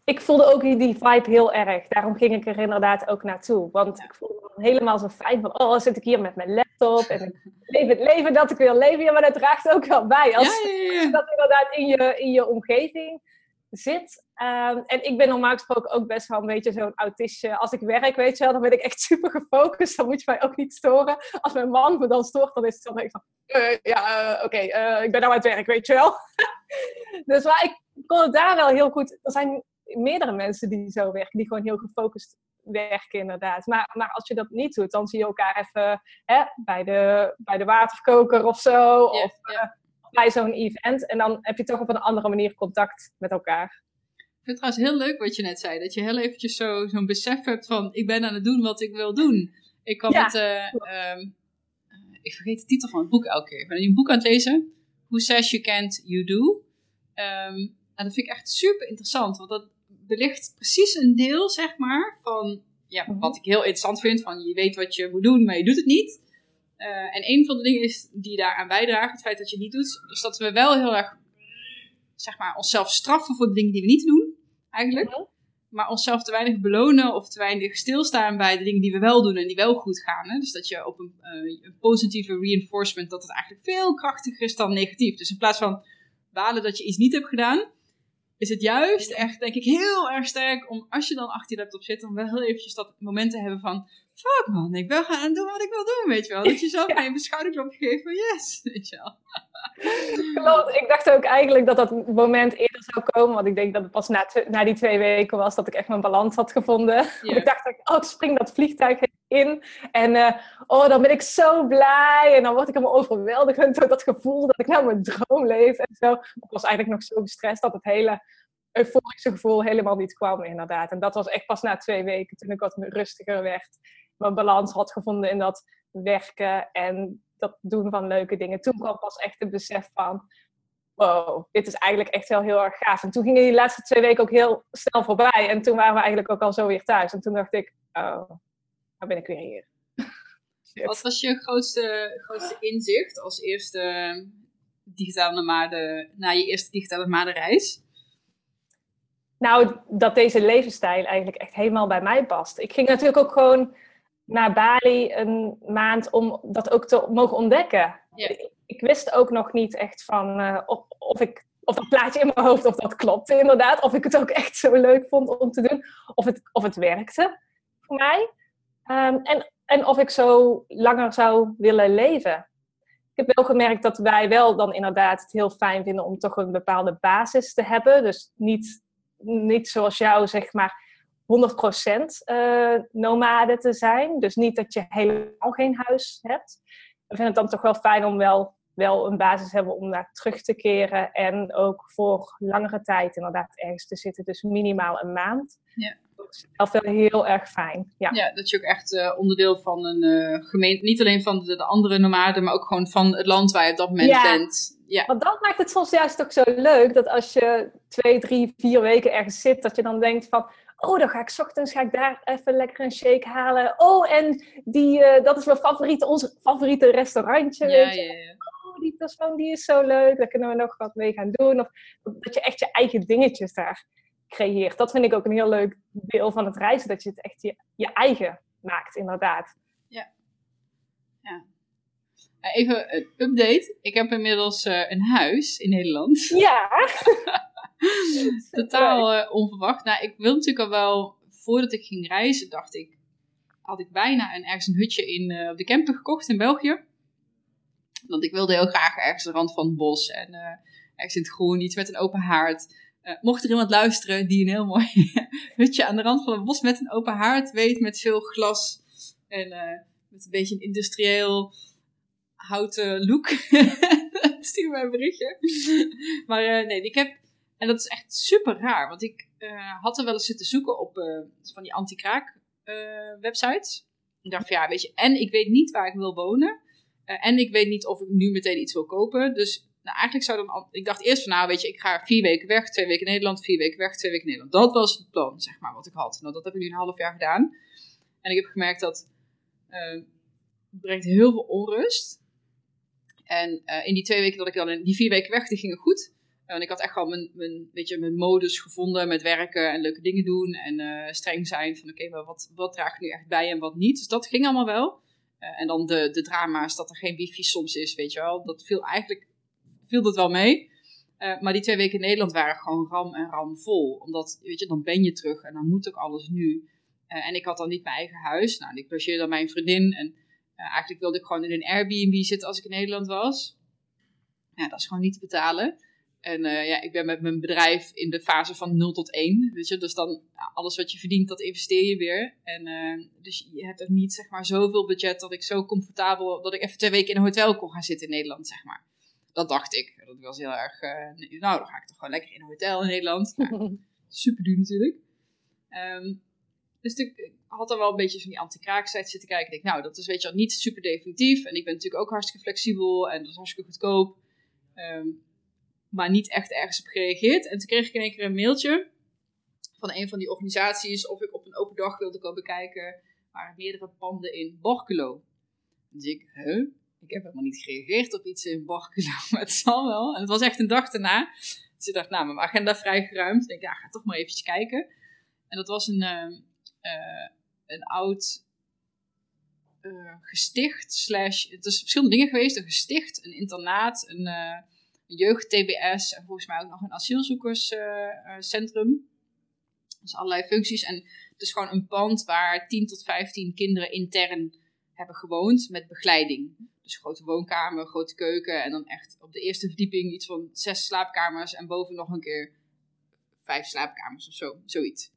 ik voelde ook die vibe heel erg. Daarom ging ik er inderdaad ook naartoe. Want ik voelde me helemaal zo fijn van, oh, zit ik hier met mijn laptop en ik leef het leven dat ik wil leven. Ja, maar dat draagt ook wel bij. Als, ja. dat inderdaad in je, in je omgeving zit. Ehm, en ik ben normaal gesproken ook best wel een beetje zo'n autistje. Als ik werk, weet je wel, dan ben ik echt super gefocust. Dan moet je mij ook niet storen. Als mijn man me dan stoort, dan is het dan even van... eh, ja, eh, oké, eh, ik ben nou aan het werk, weet je wel. dus maar ik kon het daar wel heel goed... Er zijn meerdere mensen die zo werken, die gewoon heel gefocust werken inderdaad. Maar, maar als je dat niet doet, dan zie je elkaar even hè, bij, de, bij de waterkoker of zo. Ja, of ja. Eh, bij zo'n event. En dan heb je toch op een andere manier contact met elkaar. Ik vind het trouwens heel leuk wat je net zei. Dat je heel eventjes zo, zo'n besef hebt van... ik ben aan het doen wat ik wil doen. Ik kwam Ja, met... eh, ehm, ik vergeet de titel van het boek elke keer. Ik ben een boek aan het lezen. Who Says You Can't, You Do. Ehm, en dat vind ik echt super interessant. Want dat belicht precies een deel, zeg maar, van... Ja, Mhm. wat ik heel interessant vind. Van je weet wat je moet doen, maar je doet het niet. Eh, en een van de dingen is die daaraan bijdragen, het feit dat je het niet doet, is dat we wel heel erg, zeg maar, onszelf straffen voor de dingen die we niet doen, eigenlijk. Maar onszelf te weinig belonen of te weinig stilstaan bij de dingen die we wel doen en die wel goed gaan. Hè? Dus dat je op een, eh, een positieve reinforcement, dat het eigenlijk veel krachtiger is dan negatief. Dus in plaats van balen dat je iets niet hebt gedaan, is het juist echt, denk ik, heel erg sterk om als je dan achter je laptop zit, om wel heel eventjes dat moment te hebben van, fuck man, ik ben gaan doen wat ik wil doen, weet je wel. Dat je zelf Ja. even een schouderklopje geeft van yes, weet je wel. Klopt. Ik dacht ook eigenlijk dat dat moment eerder zou komen. Want ik denk dat het pas na, na die twee weken was dat ik echt mijn balans had gevonden. Ik dacht, oh, ik spring dat vliegtuig in. En eh, oh, dan ben ik zo blij. En dan word ik helemaal overweldigend door dat gevoel dat ik nou mijn droom leef. En zo. Ik was eigenlijk nog zo gestrest dat het hele euforische gevoel helemaal niet kwam, inderdaad. En dat was echt pas na twee weken, toen ik wat rustiger werd. Mijn balans had gevonden in dat werken en dat doen van leuke dingen. Toen kwam pas echt het besef van, wow, dit is eigenlijk echt wel heel erg gaaf. En toen gingen die laatste twee weken ook heel snel voorbij. En toen waren we eigenlijk ook al zo weer thuis. En toen dacht ik, oh, nou ben ik weer hier. Wat was je grootste, grootste inzicht als eerste digitale nomade, na je eerste digitale nomade reis? Nou, dat deze levensstijl eigenlijk echt helemaal bij mij past. Ik ging natuurlijk ook gewoon naar Bali een maand om dat ook te mogen ontdekken. Ja. Ik, ik wist ook nog niet echt van eh, of, of ik of dat plaatje in mijn hoofd, of dat klopte inderdaad. Of ik het ook echt zo leuk vond om te doen. Of het, of het werkte voor mij. Ehm, en, en of ik zo langer zou willen leven. Ik heb wel gemerkt dat wij wel dan inderdaad het heel fijn vinden om toch een bepaalde basis te hebben. Dus niet, niet zoals jou, zeg maar, 100% eh nomade te zijn. Dus niet dat je helemaal geen huis hebt. We vinden het dan toch wel fijn om wel, wel een basis te hebben om naar terug te keren. En ook voor langere tijd inderdaad ergens te zitten. Dus minimaal een maand. Ja. Dat is wel heel erg fijn. Ja. Ja, dat je ook echt eh, onderdeel van een eh, gemeente, niet alleen van de, de andere nomaden, maar ook gewoon van het land waar je op dat moment Ja. bent. Ja, Want dat maakt het soms juist ook zo leuk. Dat als je twee, drie, vier weken ergens zit, dat je dan denkt van... Oh, dan ga ik 's ochtends ga ik daar even lekker een shake halen. Oh, en die, eh, dat is mijn favoriete, onze favoriete restaurantje. ja, ja, ja. Oh, die persoon die is zo leuk. Daar kunnen we nog wat mee gaan doen. Of dat je echt je eigen dingetjes daar creëert. Dat vind ik ook een heel leuk deel van het reizen. Dat je het echt je, je eigen maakt, inderdaad. Eh, Even een update. Ik heb inmiddels eh, een huis in Nederland. Ja. Totaal eh, onverwacht. Nou, ik wil natuurlijk al wel, voordat ik ging reizen, dacht ik, had ik bijna een, ergens een hutje in, eh, op de camper gekocht in België. Want ik wilde heel graag ergens aan de rand van het bos en eh, ergens in het groen, iets met een open haard. Mocht er iemand luisteren die een heel mooi hutje aan de rand van het bos met een open haard weet, met veel glas en met een beetje een industrieel houten look, stuur mij een berichtje. maar nee, ik heb, en dat is echt super raar, want ik eh, had er wel eens zitten zoeken op eh, van die anti-kraak eh, websites. Ik dacht van ja, weet je, en ik weet niet waar ik wil wonen. en ik weet niet of ik nu meteen iets wil kopen. Dus nou, eigenlijk zou dan, ik dacht eerst van nou, weet je, ik ga vier weken weg, twee weken in Nederland, vier weken weg, twee weken Nederland. Dat was het plan, zeg maar, wat ik had. Nou, dat heb ik nu een half jaar gedaan. En ik heb gemerkt dat het brengt heel veel onrust. En in die twee weken dat ik dan, in die vier weken weg, die gingen goed. En ik had echt gewoon mijn, mijn, weet je, mijn modus gevonden met werken en leuke dingen doen. En streng zijn van oké, maar wat, wat draagt nu echt bij en wat niet. Dus dat ging allemaal wel. en dan de, de drama's dat er geen wifi soms is, weet je wel. Dat viel eigenlijk viel dat wel mee. maar die twee weken in Nederland waren gewoon ram en ram vol. Omdat, weet je, dan ben je terug en dan moet ook alles nu. en ik had dan niet mijn eigen huis. Nou, ik logeerde dan mijn vriendin en eigenlijk wilde ik gewoon in een Airbnb zitten als ik in Nederland was. Ja, dat is gewoon niet te betalen. En uh, ja, ik ben met mijn bedrijf in de fase van 0 tot 1. Weet je? Dus dan alles wat je verdient, dat investeer je weer. En uh, dus je hebt ook niet zeg maar zoveel budget dat ik zo comfortabel, dat ik even twee weken in een hotel kon gaan zitten in Nederland, zeg maar. Dat dacht ik. Dat was heel erg, uh, nou dan ga ik toch gewoon lekker in een hotel in Nederland. Nou, super duur natuurlijk. Um, dus ik had er wel een beetje van die anti-kraaksite zitten kijken. Ik denk, nou, dat is weet je wel niet super definitief. En ik ben natuurlijk ook hartstikke flexibel en dat is hartstikke goedkoop. Um, maar niet echt ergens op gereageerd. En toen kreeg ik in één keer een mailtje van een van die organisaties of ik op een open dag wilde komen kijken. waren meerdere panden in Borculo. Dus ik, huh? Ik heb helemaal niet gereageerd op iets in Borculo, maar het zal wel. En het was echt een dag daarna. Dus ik dacht, nou, mijn agenda vrijgeruimd. Ik denk, ja, ga toch maar eventjes kijken. En dat was een, uh, een oud uh, gesticht, slash, het is verschillende dingen geweest. Een gesticht, een internaat, een, een jeugd-TBS en volgens mij ook nog een asielzoekerscentrum. Uh, dus allerlei functies. En het is gewoon een pand waar 10 tot 15 kinderen intern hebben gewoond met begeleiding. Dus grote woonkamer, grote keuken en dan echt op de eerste verdieping iets van zes slaapkamers en boven nog een keer vijf slaapkamers of zo, zoiets.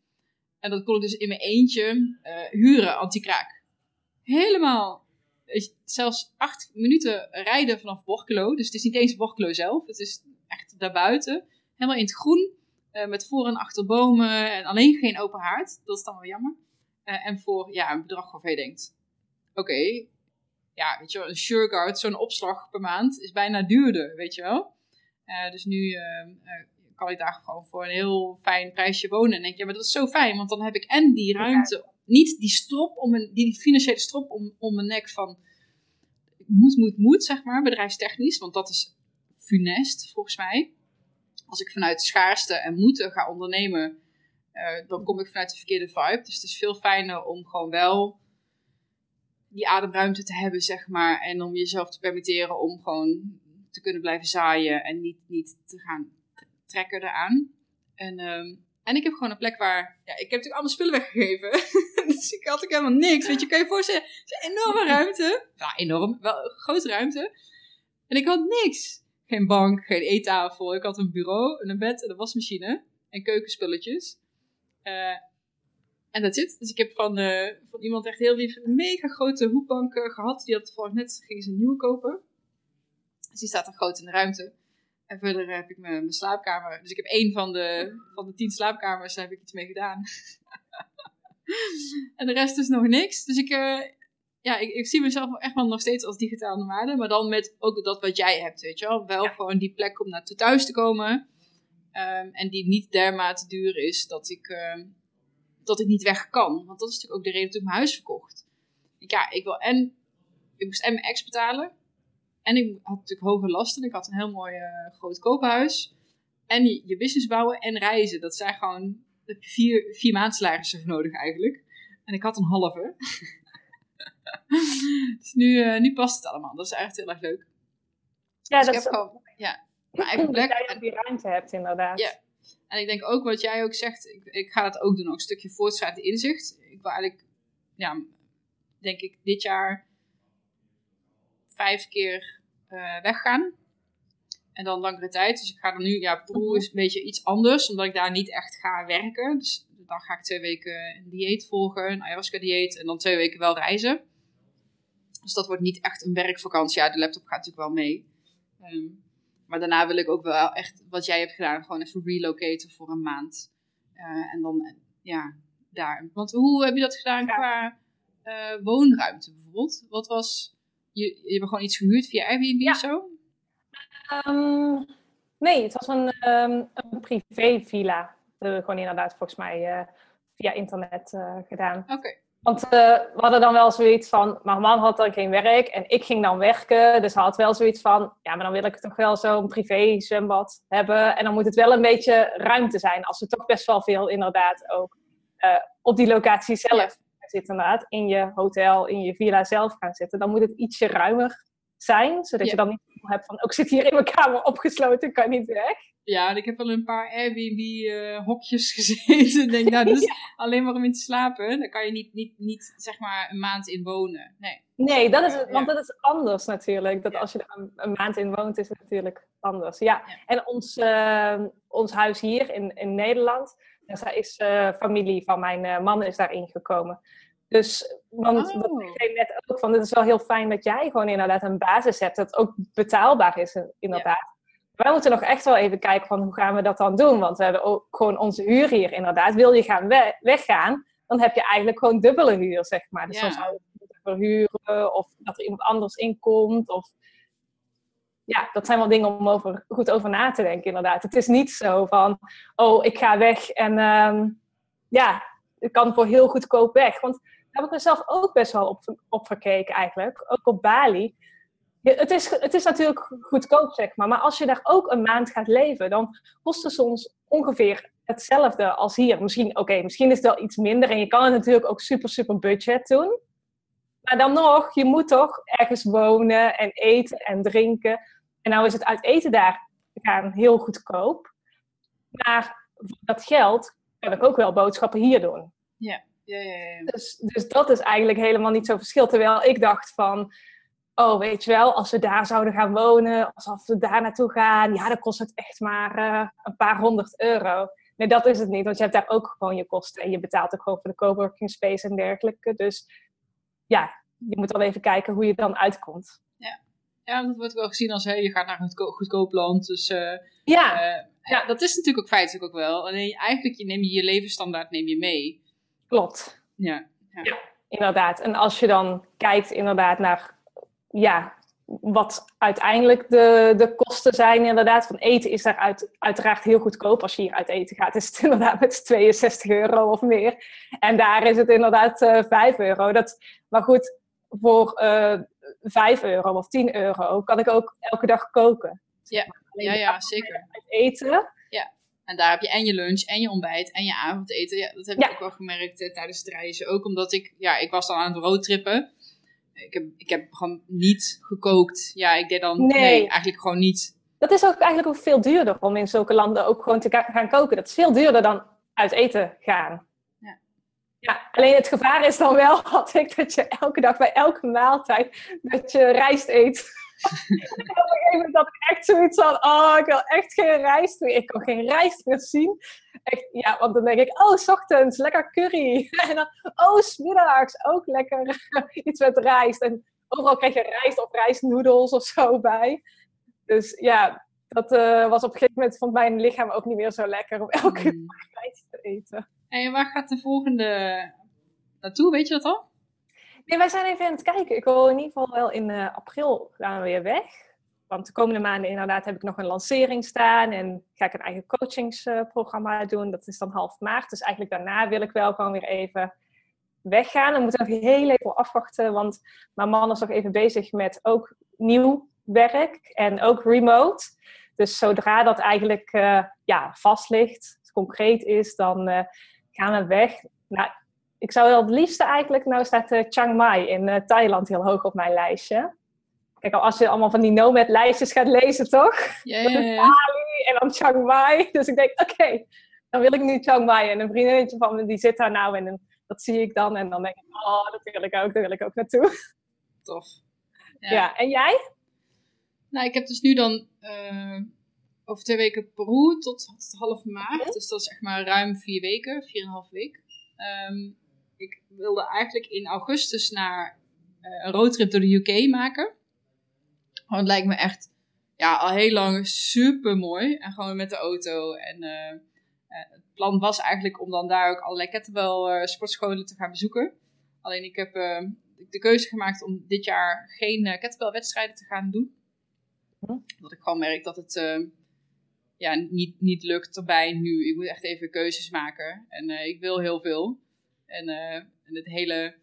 En dat kon ik dus in mijn eentje uh, huren, anti-kraak. Helemaal, zelfs acht minuten rijden vanaf Borkelo. Dus het is niet eens Borkelo zelf, het is echt daarbuiten. Helemaal in het groen, uh, met voor- en achterbomen en alleen geen open haard. Dat is dan wel jammer. Uh, en voor ja, een bedrag waarvan je denkt, oké, okay, ja, weet je wel, een Sureguard, zo'n opslag per maand, is bijna duurder, weet je wel. dus nu kan ik daar gewoon voor een heel fijn prijsje wonen. En denk je, maar dat is zo fijn, want dan heb ik en die ruimte, niet die strop om een, die financiële strop om, om mijn nek van moet, moet, moet, zeg maar, bedrijfstechnisch, want dat is funest volgens mij. Als ik vanuit schaarste en moeten ga ondernemen, uh, dan kom ik vanuit de verkeerde vibe. Dus het is veel fijner om gewoon wel die ademruimte te hebben, zeg maar. En om jezelf te permitteren om gewoon te kunnen blijven zaaien en niet, niet te gaan trekker eraan. En, um, en ik heb gewoon een plek waar, ja, ik heb natuurlijk allemaal spullen weggegeven. dus ik had ook helemaal niks. Weet je, kan je voorstellen, het is een enorme ruimte. Ja, enorm, wel een grote ruimte. En ik had niks. Geen bank, geen eettafel. Ik had een bureau, een bed en een wasmachine. En keukenspulletjes. Uh, en dat zit. Dus ik heb van, uh, van iemand echt heel lief een mega grote hoekbank uh, gehad. Die had toevallig net, gingen ze een nieuwe kopen. Dus die staat er groot in de ruimte. En verder heb ik mijn, mijn slaapkamer. Dus ik heb één van de, van de tien slaapkamers, daar heb ik iets mee gedaan. en de rest is nog niks. Dus ik, uh, ja, ik, ik, zie mezelf echt wel nog steeds als digitaal nomade. Maar dan met ook dat wat jij hebt, weet je wel. Wel gewoon die plek om naartoe thuis te komen. Um, en die niet dermate duur is dat ik, uh, dat ik niet weg kan. Want dat is natuurlijk ook de reden dat ik mijn huis verkocht. Ik, ja, ik wil en... Ik moest en mijn ex betalen. En ik had natuurlijk hoge lasten. Ik had een heel mooi uh, groot koophuis. En je, je, business bouwen en reizen. Dat zijn gewoon vier, vier maandsalarissen voor nodig eigenlijk. En ik had een halve. dus nu, uh, nu past het allemaal. Dat is echt heel erg leuk. Ja, dus dat is gewoon, ja, mijn eigen plek. Dat jij die ruimte hebt, inderdaad. Ja. En ik denk ook wat jij ook zegt, ik, ik ga het ook doen, ook een stukje voortschrijdend inzicht. Ik wil eigenlijk, ja, denk ik, dit jaar vijf keer uh, weggaan. En dan langere tijd. Dus ik ga dan nu, ja, Peru is een beetje iets anders, omdat ik daar niet echt ga werken. Dus dan ga ik twee weken een dieet volgen, een ayahuasca dieet, en dan twee weken wel reizen. Dus dat wordt niet echt een werkvakantie. Ja, de laptop gaat natuurlijk wel mee. Um, maar daarna wil ik ook wel echt, wat jij hebt gedaan, gewoon even relocaten voor een maand. Uh, en dan, ja, daar. Want hoe heb je dat gedaan qua uh, woonruimte bijvoorbeeld? Wat was je, je hebt gewoon iets gehuurd via Airbnb of zo? Um, nee, het was een, um, een privé villa. Dat hebben we gewoon inderdaad volgens mij uh, via internet uh, gedaan. Oké. Want uh, we hadden dan wel zoiets van, mijn man had dan geen werk en ik ging dan werken. Dus hij had wel zoiets van, ja, maar dan wil ik toch wel zo'n privé zwembad hebben. En dan moet het wel een beetje ruimte zijn, als we toch best wel veel inderdaad ook op die locatie zelf zitten inderdaad. In je hotel, in je villa zelf gaan zitten. Dan moet het ietsje ruimer zijn, zodat je dan niet hebt van, ook oh, zit hier in mijn kamer opgesloten, kan niet weg. Ja, en ik heb wel een paar Airbnb-hokjes uh, gezeten. Ik denk, nou, is alleen maar om in te slapen. Daar kan je niet, niet, niet zeg maar een maand in wonen. Nee, nee dat is, want dat is anders natuurlijk. Dat als je er een, maand in woont, is het natuurlijk anders. Ja, en ons, uh, ons huis hier in, in Nederland, daar is uh, familie van mijn uh, man is daarin gekomen. Dus, want oh. dat zei net ook van, het is wel heel fijn dat jij gewoon inderdaad een basis hebt, dat ook betaalbaar is inderdaad. Wij moeten nog echt wel even kijken van hoe gaan we dat dan doen, want we hebben ook gewoon onze huur hier inderdaad. Wil je gaan weggaan, dan heb je eigenlijk gewoon dubbele huur, zeg maar. Dus dan zou je moeten verhuren of dat er iemand anders inkomt of ja, dat zijn wel dingen om over, goed over na te denken, inderdaad. Het is niet zo van, oh, ik ga weg en um, ja, ik kan voor heel goedkoop weg. Want daar heb ik mezelf ook best wel op, op gekeken eigenlijk, ook op Bali. Het is, het is natuurlijk goedkoop, zeg maar. Maar als je daar ook een maand gaat leven, dan kost het soms ongeveer hetzelfde als hier. Misschien, oké, misschien is het wel iets minder. En je kan het natuurlijk ook super, super budget doen. Maar dan nog, je moet toch ergens wonen en eten en drinken. En nou is het uit eten daar gaan heel goedkoop. Maar voor dat geld kan ik ook wel boodschappen hier doen. Ja, ja, ja. ja. Dus, dus dat is eigenlijk helemaal niet zo verschil. Terwijl ik dacht van, oh weet je wel, als we daar zouden gaan wonen, als we daar naartoe gaan, ja, dan kost het echt maar uh, een paar honderd euro. Nee, dat is het niet, want je hebt daar ook gewoon je kosten en je betaalt ook gewoon voor de coworking space en dergelijke. Dus ja, je moet wel even kijken hoe je dan uitkomt. Ja. Ja, dat wordt wel gezien als hey, je gaat naar een goedkoop land. Dus uh, ja. Uh, ja, dat is natuurlijk ook feitelijk ook wel. Alleen eigenlijk je neem je je levensstandaard neem je mee. Klopt. Ja, ja. ja, inderdaad. En als je dan kijkt inderdaad naar ja, wat uiteindelijk de, de kosten zijn inderdaad. Van eten is daar uit, uiteraard heel goedkoop. Als je hier uit eten gaat, is het inderdaad met 62 euro of meer. En daar is het inderdaad uh, eh, 5 euro. Dat, maar goed, voor uh, 5 euro of 10 euro kan ik ook elke dag koken. Ja, ja, ja zeker. Eten. Ja, en daar heb je en je lunch en je ontbijt en je avondeten. Ja, dat heb ik ook wel gemerkt eh, tijdens het reizen. Ook omdat ik, ja, ik was dan aan het roadtrippen. Ik heb, ik heb gewoon niet gekookt. Ja, ik deed dan, nee, eigenlijk gewoon niet. Dat is ook eigenlijk ook veel duurder om in zulke landen ook gewoon te gaan koken. Dat is veel duurder dan uit eten gaan. Ja, alleen het gevaar is dan wel, had ik, dat je elke dag bij elke maaltijd, dat je rijst eet. Op een gegeven moment dat ik echt zoiets van, oh, ik wil echt geen rijst meer. Ik kan geen rijst meer zien. Echt, ja, want dan denk ik, oh, s ochtends, lekker curry. En dan, oh, smiddags, ook lekker iets met rijst. En overal krijg je rijst of rijstnoedels of zo bij. Dus ja, dat uh, was op een gegeven moment, vond mijn lichaam ook niet meer zo lekker om elke mm. dag rijst te eten. En waar gaat de volgende naartoe? Weet je dat al? Nee, wij zijn even aan het kijken. Ik wil in ieder geval wel in uh, april gaan we weer weg. Want de komende maanden inderdaad heb ik nog een lancering staan. En ga ik een eigen coachingsprogramma doen. Dat is dan half maart. Dus eigenlijk daarna wil ik wel gewoon weer even weggaan. Dan moeten we nog heel even afwachten. Want mijn man is nog even bezig met ook nieuw werk. En ook remote. Dus zodra dat eigenlijk uh, ja, vast ligt, concreet is, dan uh, gaan we weg. Nou, ik zou wel het liefste eigenlijk, nou staat uh, Chiang Mai in uh, Thailand heel hoog op mijn lijstje. Kijk, als je allemaal van die nomad-lijstjes gaat lezen, toch? Ja, ja, ja. Bali en dan Chiang Mai. Dus ik denk, oké, dan wil ik nu Chiang Mai. En een vriendinnetje van me, die zit daar nou en dat zie ik dan. En dan denk ik, oh, dat wil ik ook, daar wil ik ook naartoe. Tof. Ja, ja en jij? Nou, ik heb dus nu dan over twee weken Peru tot, tot half maart. Dus dat is echt maar ruim vier weken, vier en een half week. Ehm, ik wilde eigenlijk in augustus naar uh, een roadtrip door de UK maken. Want het lijkt me echt ja, al heel lang super mooi. En gewoon met de auto. En uh, het plan was eigenlijk om dan daar ook allerlei kettlebell sportscholen te gaan bezoeken. Alleen ik heb de keuze gemaakt om dit jaar geen wedstrijden te gaan doen. Hm. Dat ik gewoon merk dat het ja, niet, niet lukt erbij nu. Ik moet echt even keuzes maken. En uh, ik wil heel veel. En uh, En het hele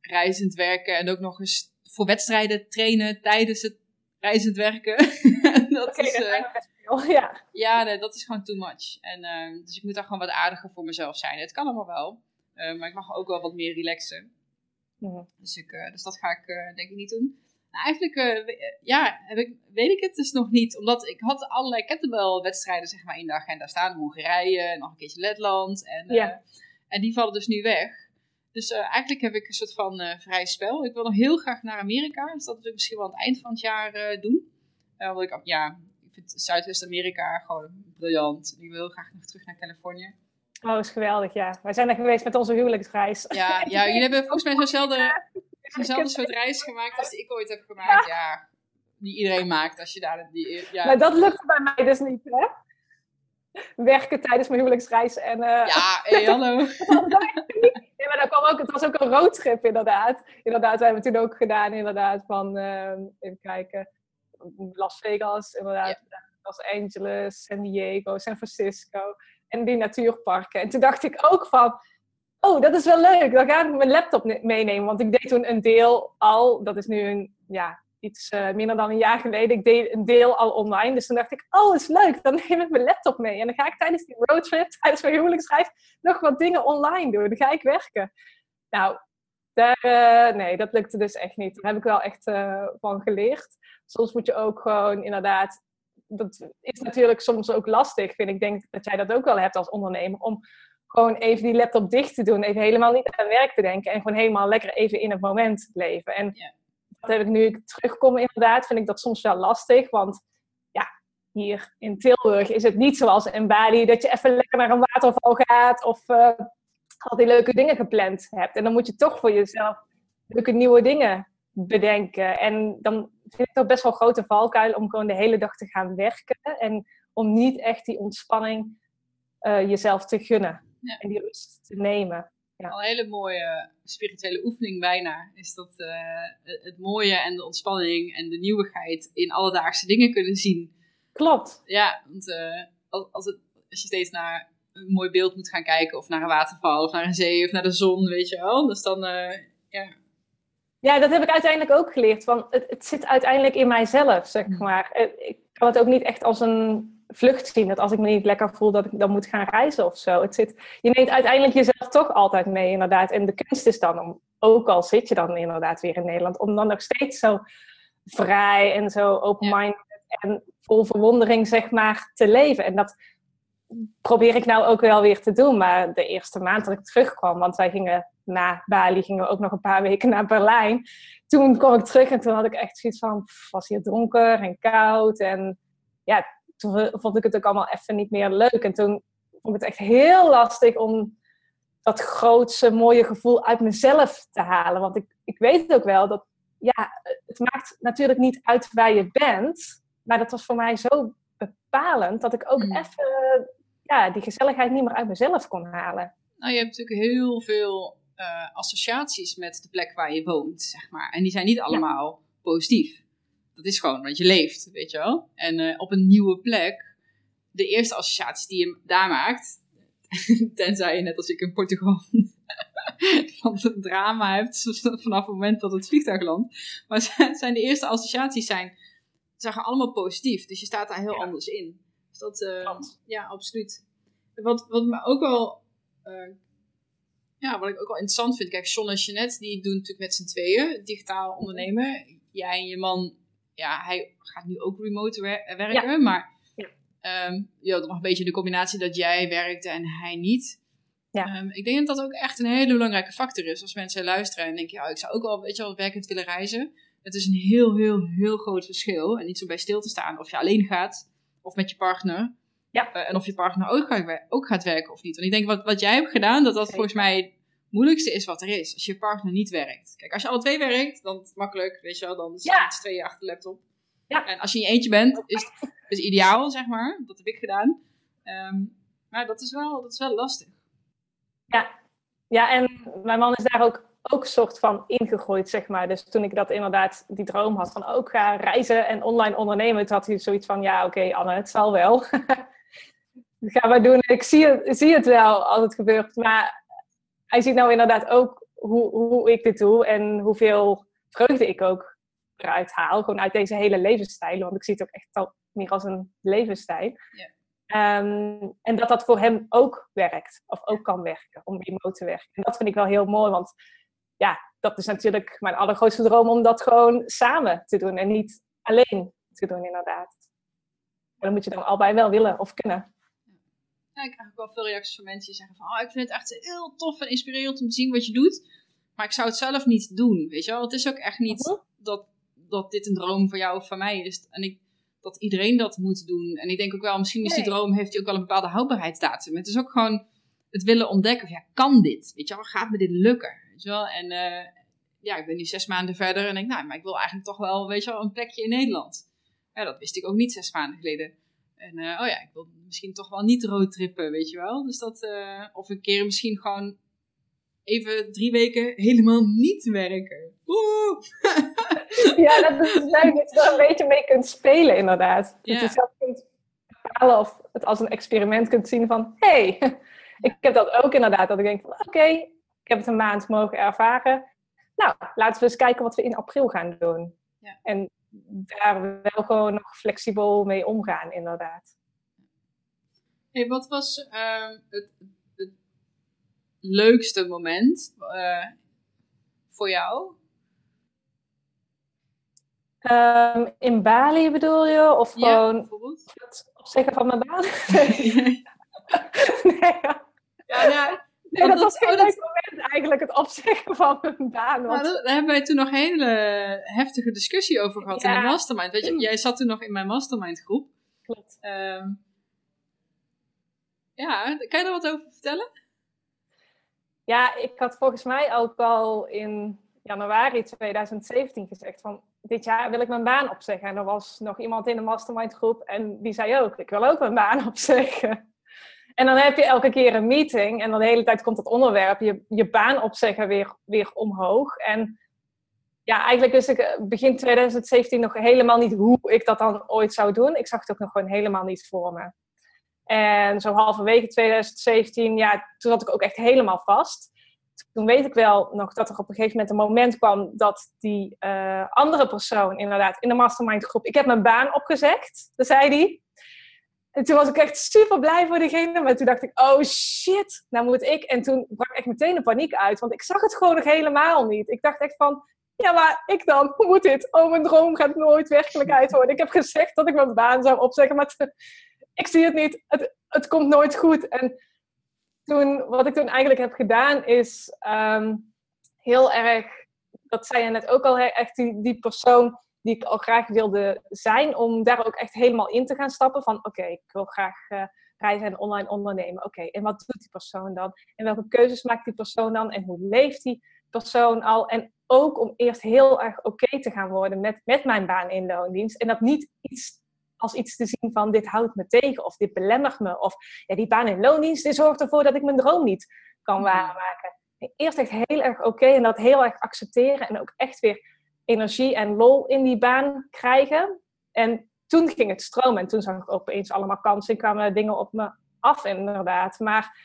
reizend werken en ook nog eens voor wedstrijden trainen tijdens het reizend werken. dat is, uh, ja. Ja, nee, dat is gewoon too much. En, uh, dus ik moet daar gewoon wat aardiger voor mezelf zijn. Het kan allemaal wel, uh, maar ik mag ook wel wat meer relaxen. Mhm. Dus, ik, dus dat ga ik denk ik niet doen. Nou, eigenlijk ja, heb ik, weet ik het dus nog niet. Omdat ik had allerlei kettlebell-wedstrijden zeg maar, in de agenda staan. Hongarije, nog een keertje Letland. En, ja. En die vallen dus nu weg. Dus uh, eigenlijk heb ik een soort van uh, vrij spel. Ik wil nog heel graag naar Amerika. Dus dat wil ik misschien wel aan het eind van het jaar uh, doen. want ik, ja, ik vind Zuidwest-Amerika gewoon briljant. Ik wil heel graag nog terug naar Californië. Oh, is geweldig, ja. Wij zijn er geweest met onze huwelijksreis. Ja, ja jullie hebben volgens mij zo'nzelfde, zo'nzelfde soort reis gemaakt als die ik ooit heb gemaakt. Ja, die iedereen maakt als je daar... Die, ja. Maar dat lukt bij mij dus niet, hè? Werken tijdens mijn huwelijksreis en... Ja, hey, hallo. Nee, maar kwam ook, het was ook een roadtrip inderdaad. Inderdaad, we hebben toen ook gedaan inderdaad van, uh, even kijken, Las Vegas, inderdaad, Los Angeles, San Diego, San Francisco en die natuurparken. En toen dacht ik ook van, oh, dat is wel leuk, dan ga ik mijn laptop meenemen. Want ik deed toen een deel al, dat is nu een, ja, iets uh, minder dan een jaar geleden. Ik deed een deel al online. Dus toen dacht ik, oh, is leuk. Dan neem ik mijn laptop mee. En dan ga ik tijdens die roadtrip, tijdens mijn huwelijksreis, nog wat dingen online doen. Dan ga ik werken. Nou, daar, uh, nee, dat lukte dus echt niet. Daar heb ik wel echt uh, van geleerd. Soms moet je ook gewoon inderdaad... Dat is natuurlijk soms ook lastig, vind ik. Denk dat jij dat ook wel hebt als ondernemer. Om gewoon even die laptop dicht te doen. Even helemaal niet aan werk te denken. En gewoon helemaal lekker even in het moment leven. En nu ik terugkom inderdaad, vind ik dat soms wel lastig. Want ja, hier in Tilburg is het niet zoals in Bali dat je even lekker naar een waterval gaat of uh, al die leuke dingen gepland hebt. En dan moet je toch voor jezelf leuke nieuwe dingen bedenken. En dan vind ik het best wel grote valkuil om gewoon de hele dag te gaan werken. En om niet echt die ontspanning uh, jezelf te gunnen. En die rust te nemen. Ja. Al een hele mooie spirituele oefening bijna. Is dat uh, het mooie en de ontspanning en de nieuwigheid in alledaagse dingen kunnen zien. Klopt. Ja, want uh, als, het, als je steeds naar een mooi beeld moet gaan kijken, of naar een waterval, of naar een zee, of naar de zon, weet je wel. Dus dan, uh, ja. Ja, dat heb ik uiteindelijk ook geleerd. Van het, het zit uiteindelijk in mijzelf, zeg mm. maar. Ik kan het ook niet echt als een vlucht zien. Dat als ik me niet lekker voel, dat ik dan moet gaan reizen of zo. Het zit, je neemt uiteindelijk jezelf toch altijd mee, inderdaad. En de kunst is dan om, ook al zit je dan inderdaad weer in Nederland, om dan nog steeds zo vrij en zo open-minded en vol verwondering, zeg maar, te leven. En dat probeer ik nou ook wel weer te doen. Maar de eerste maand dat ik terugkwam, want wij gingen na Bali, gingen we ook nog een paar weken naar Berlijn. Toen kwam ik terug en toen had ik echt zoiets van, was hier donker en koud en ja, toen vond ik het ook allemaal even niet meer leuk. En toen vond ik het echt heel lastig om dat grootse, mooie gevoel uit mezelf te halen. Want ik, ik weet ook wel dat, ja, het maakt natuurlijk niet uit waar je bent. Maar dat was voor mij zo bepalend dat ik ook mm. even ja, die gezelligheid niet meer uit mezelf kon halen. Nou, je hebt natuurlijk heel veel uh, associaties met de plek waar je woont, zeg maar. En die zijn niet allemaal positief dat is gewoon, want je leeft, weet je wel. En uh, op een nieuwe plek, de eerste associaties die je daar maakt, tenzij je net als ik in Portugal van het drama hebt vanaf het moment dat het vliegtuig landt. Maar zijn de eerste associaties zijn, zeggen allemaal positief. Dus je staat daar heel anders in. Dus dat, uh, ja, absoluut. Wat, wat me ook wel, uh, ja, wat ik ook wel interessant vind. Kijk, John en Jeanette, die doen natuurlijk met z'n tweeën digitaal ondernemen. Jij en je man ja, hij gaat nu ook remote werken, maar ja. Um, je had nog een beetje de combinatie dat jij werkte en hij niet. Ja. Um, ik denk dat dat ook echt een hele belangrijke factor is. Als mensen luisteren en denken, ja, ik zou ook wel, weet je wel, werkend willen reizen. Het is een heel, heel, heel groot verschil. En niet zo bij stil te staan of je alleen gaat of met je partner. Ja. Uh, en of je partner ook gaat, ook gaat werken of niet. Want ik denk, wat, wat jij hebt gedaan, dat dat volgens mij moeilijkste is wat er is. Als je partner niet werkt. Kijk, als je alle twee werkt, dan is het makkelijk, weet je wel. Dan zit je twee tweeën achter de laptop. Ja. En als je in je eentje bent, is het is ideaal, zeg maar. Dat heb ik gedaan. Ehm, maar dat is, wel, dat is wel lastig. Ja. ja, en mijn man is daar ook, ook soort van ingegooid, zeg maar. Dus toen ik dat inderdaad, die droom had van ook ga reizen en online ondernemen, toen had hij zoiets van, ja, oké Anne, het zal wel. dat gaan we doen. Ik zie het, zie het wel als het gebeurt. Maar hij ziet nou inderdaad ook hoe, hoe ik dit doe en hoeveel vreugde ik ook eruit haal. Gewoon uit deze hele levensstijl. Want ik zie het ook echt al meer als een levensstijl. Ja. Ehm, en dat dat voor hem ook werkt. Of ook kan werken. Om remote te werken. En dat vind ik wel heel mooi. Want ja, dat is natuurlijk mijn allergrootste droom. Om dat gewoon samen te doen. En niet alleen te doen inderdaad. Maar dan moet je dan allebei wel willen of kunnen. Ik krijg ook wel veel reacties van mensen die zeggen van... Oh, ik vind het echt heel tof en inspirerend om te zien wat je doet. Maar ik zou het zelf niet doen, weet je wel. Het is ook echt niet dat, dat dit een droom voor jou of van mij is. En ik, dat iedereen dat moet doen. En ik denk ook wel, misschien is die droom, heeft hij ook wel een bepaalde houdbaarheidsdatum. Het is ook gewoon het willen ontdekken. ja, kan dit? Weet je wel, gaat me dit lukken? Weet je wel? En uh, ja, ik ben nu zes maanden verder en denk, nou, maar ik wil eigenlijk toch wel, weet je wel, een plekje in Nederland. Ja, dat wist ik ook niet zes maanden geleden. En uh, oh ja, ik wil misschien toch wel niet roadtrippen, weet je wel. Dus dat, uh, of een keer misschien gewoon even drie weken helemaal niet werken. ja, dat is leuk dat je er een beetje mee kunt spelen, inderdaad. Dat je zelf kunt bepalen of het als een experiment kunt zien van... hé, hey, ik heb dat ook inderdaad. Dat ik denk van, oké, ik heb het een maand mogen ervaren. Nou, laten we eens kijken wat we in april gaan doen. Ja. En daar wel gewoon nog flexibel mee omgaan, inderdaad. Hey, wat was uh, het leukste moment uh, voor jou? Um, in Bali bedoel je? Of gewoon het opzeggen van mijn baan? nee, ja. Ja, ja. Nee, dat, was geen leuk moment eigenlijk, het opzeggen van mijn baan. Want... Nou, daar hebben wij toen nog een hele heftige discussie over gehad in de mastermind. Weet je, jij zat toen nog in mijn mastermind groep. Klopt. Um, ja, kan je daar wat over vertellen? Ja, ik had volgens mij ook al in januari 2017 gezegd van dit jaar wil ik mijn baan opzeggen. En er was nog iemand in de mastermind groep en die zei ook, ik wil ook mijn baan opzeggen. En dan heb je elke keer een meeting en dan de hele tijd komt het onderwerp, je, je baan opzeggen weer, weer omhoog. En ja, eigenlijk wist ik eh, begin 2017 nog helemaal niet hoe ik dat dan ooit zou doen. Ik zag het ook nog gewoon helemaal niet voor me. En zo halverwege 2017, ja, toen zat ik ook echt helemaal vast. Toen weet ik wel nog dat er op een gegeven moment een moment kwam dat die uh, andere persoon inderdaad in de mastermind groep, ik heb mijn baan opgezegd, dat zei hij. En toen was ik echt super blij voor diegene, maar toen dacht ik, oh shit, nou moet ik. En toen brak ik meteen een paniek uit, want ik zag het gewoon nog helemaal niet. Ik dacht echt van, ja, maar ik dan, hoe moet dit? Oh, mijn droom gaat nooit werkelijkheid worden. Ik heb gezegd dat ik mijn baan zou opzeggen, maar ik zie het niet, het, het komt nooit goed. En toen, wat ik toen eigenlijk heb gedaan, is ehm, heel erg, dat zei je net ook al, echt die, die persoon die ik al graag wilde zijn, om daar ook echt helemaal in te gaan stappen. Van oké, ik wil graag uh, reizen en online ondernemen. Oké, en wat doet die persoon dan? En welke keuzes maakt die persoon dan? En hoe leeft die persoon al? En ook om eerst heel erg oké te gaan worden met, met mijn baan in loondienst. En dat niet iets als iets te zien van dit houdt me tegen of dit belemmert me. Of ja, die baan in loondienst die zorgt ervoor dat ik mijn droom niet kan hmm. waarmaken. Eerst echt heel erg oké en dat heel erg accepteren en ook echt weer energie en lol in die baan krijgen. En toen ging het stromen en toen zag ik opeens allemaal kansen en kwamen dingen op me af inderdaad. Maar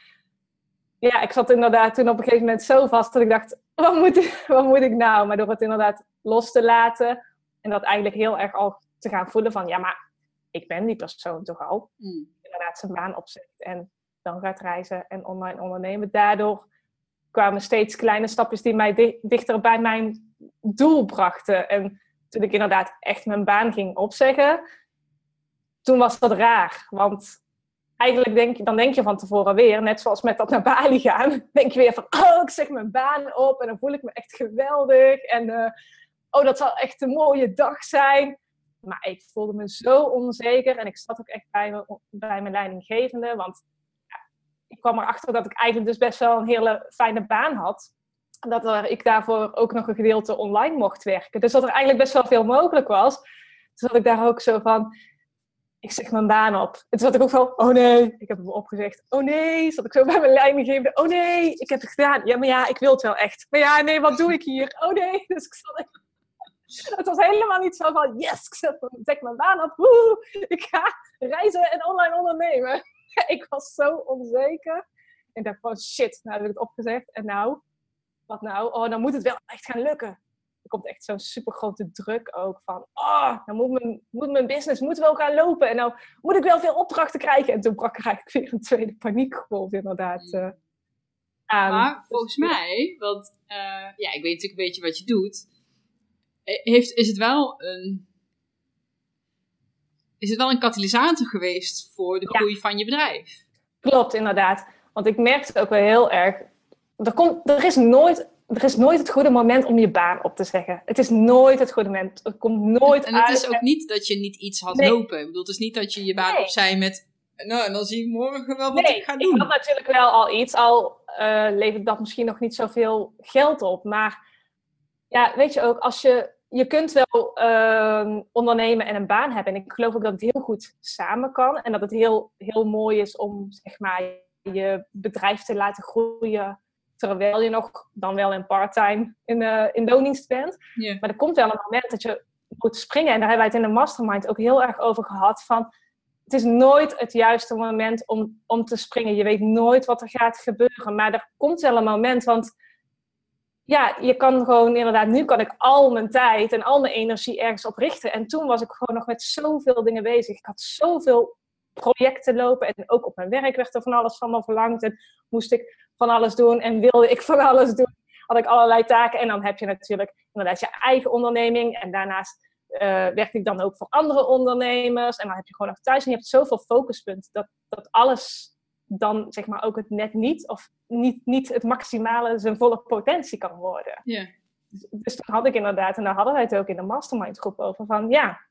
ja, ik zat inderdaad toen op een gegeven moment zo vast dat ik dacht, wat moet ik, wat moet ik nou? Maar door het inderdaad los te laten en dat eigenlijk heel erg al te gaan voelen van, ja, maar ik ben die persoon toch al. Mm. Inderdaad zijn baan opzet en dan gaat reizen en online ondernemen. Daardoor kwamen steeds kleine stapjes die mij dichter bij mijn doel brachten. En toen ik inderdaad echt mijn baan ging opzeggen, toen was dat raar. Want eigenlijk denk je, dan denk je van tevoren weer, net zoals met dat naar Bali gaan, denk je weer van, oh, ik zeg mijn baan op en dan voel ik me echt geweldig. En uh, oh, dat zal echt een mooie dag zijn. Maar ik voelde me zo onzeker en ik zat ook echt bij, me, bij mijn leidinggevende. Want ik kwam erachter dat ik eigenlijk dus best wel een hele fijne baan had. Dat ik daarvoor ook nog een gedeelte online mocht werken. Dus dat er eigenlijk best wel veel mogelijk was. Dus dat ik daar ook zo van, ik zeg mijn baan op. En toen zat ik ook van, oh nee, ik heb hem opgezegd. Oh nee, zat ik zo bij mijn leidinggevende. Oh nee, ik heb het gedaan. Ja, maar ja, ik wil het wel echt. Maar ja, nee, wat doe ik hier? Oh nee. Dus ik zat het was helemaal niet zo van, yes, ik zet mijn baan op, ik ga reizen en online ondernemen. ik was zo onzeker. ik dacht van, shit, nou heb ik het opgezegd. En nou, wat nou? Oh, dan moet het wel echt gaan lukken. Er komt echt zo'n super grote druk ook van, oh, dan moet mijn, moet mijn business moet wel gaan lopen. En nou moet ik wel veel opdrachten krijgen. En toen brak er eigenlijk weer een tweede paniekgolf inderdaad uh, aan. Maar volgens mij, want uh, ja, ik weet natuurlijk een beetje wat je doet. Heeft, is het wel een is het wel een katalysator geweest voor de groei van je bedrijf. Klopt, inderdaad. Want ik merkte ook wel heel erg. Er, komt, er, is nooit, er is nooit het goede moment om je baan op te zeggen. Het is nooit het goede moment. Het komt nooit En, en het is ook niet dat je niet iets had lopen. Ik bedoel, het is niet dat je je baan nee. opzij met. Nou, en dan zie ik morgen wel wat ik ga doen. Ik had natuurlijk wel al iets, al uh, levert dat misschien nog niet zoveel geld op. Maar ja, weet je ook, als je je kunt wel uh, ondernemen en een baan hebben. En ik geloof ook dat het heel goed samen kan. En dat het heel, heel mooi is om zeg maar, je bedrijf te laten groeien. Terwijl je nog dan wel in part-time in, uh, in loondienst bent. Maar er komt wel een moment dat je moet springen. En daar hebben wij het in de mastermind ook heel erg over gehad. Van, het is nooit het juiste moment om, om te springen. Je weet nooit wat er gaat gebeuren. Maar er komt wel een moment. Want ja, je kan gewoon inderdaad, nu kan ik al mijn tijd en al mijn energie ergens op richten. En toen was ik gewoon nog met zoveel dingen bezig. Ik had zoveel projecten lopen en ook op mijn werk werd er van alles van me verlangd. En moest ik van alles doen en wilde ik van alles doen. Had ik allerlei taken en dan heb je natuurlijk inderdaad je eigen onderneming. En daarnaast uh, werkte ik dan ook voor andere ondernemers. En dan heb je gewoon nog thuis en je hebt zoveel focuspunten dat, dat alles dan zeg maar ook het net niet, of niet, niet het maximale zijn volle potentie kan worden. Yeah. Dus, dus toen had ik inderdaad, en daar hadden wij het ook in de mastermind groep over, van ja,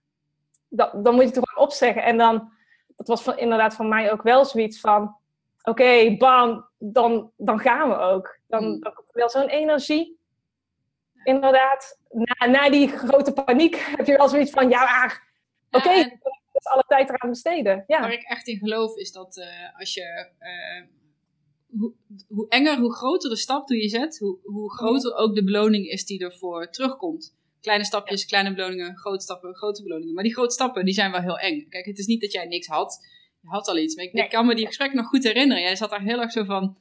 dat, dan moet je het gewoon opzeggen. En dan, dat was van, inderdaad van mij ook wel zoiets van, oké, bam, dan, dan gaan we ook. Dan, mm. dan komt er wel zo'n energie. Inderdaad, na, na die grote paniek heb je wel zoiets van, ja, oké, okay, dus alle tijd eraan besteden. Ja. Waar ik echt in geloof is dat uh, als je. Uh, hoe, hoe, enger, hoe groter de stap die je zet, hoe, hoe groter ook de beloning is die ervoor terugkomt. Kleine stapjes, ja. kleine beloningen, grote stappen, grote beloningen. Maar die grote stappen, die zijn wel heel eng. Kijk, het is niet dat jij niks had. Je had al iets. Maar ik, nee. ik kan me die gesprekken nog goed herinneren. Jij zat daar heel erg zo van...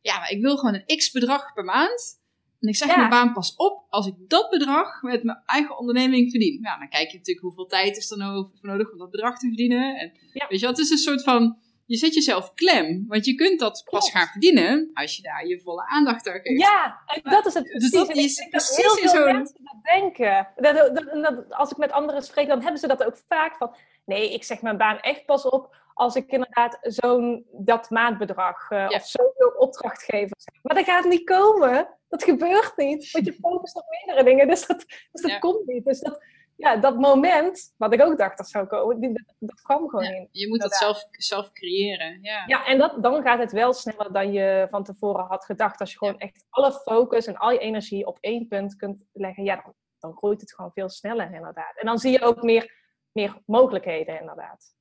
Ja, maar ik wil gewoon een x bedrag per maand. En ik zeg ja. mijn baan pas op als ik dat bedrag met mijn eigen onderneming verdien. Nou, dan kijk je natuurlijk hoeveel tijd is er nou nodig om dat bedrag te verdienen. En ja. weet je het is een soort van, je zet jezelf klem. Want je kunt dat pas gaan verdienen als je daar je volle aandacht aan geeft. Ja, en dat is het. Dus dat is precies heel veel zo... mensen dat denken. Dat, dat, als ik met anderen spreek, dan hebben ze dat ook vaak van... Nee, ik zeg mijn baan echt pas op als ik inderdaad zo'n dat maandbedrag uh, ja. of zoveel opdrachtgevers heb. Maar dat gaat niet komen. Dat gebeurt niet. Want je focust op meerdere dingen. Dus dat, dus dat ja. komt niet. Dus dat, ja, dat moment, wat ik ook dacht dat zou komen, dat, dat kwam gewoon ja, niet. Je moet dat zelf, zelf creëren. Ja, ja en dat, dan gaat het wel sneller dan je van tevoren had gedacht. Als je gewoon echt alle focus en al je energie op één punt kunt leggen, ja, dan, dan groeit het gewoon veel sneller inderdaad. En dan zie je ook meer, meer mogelijkheden inderdaad.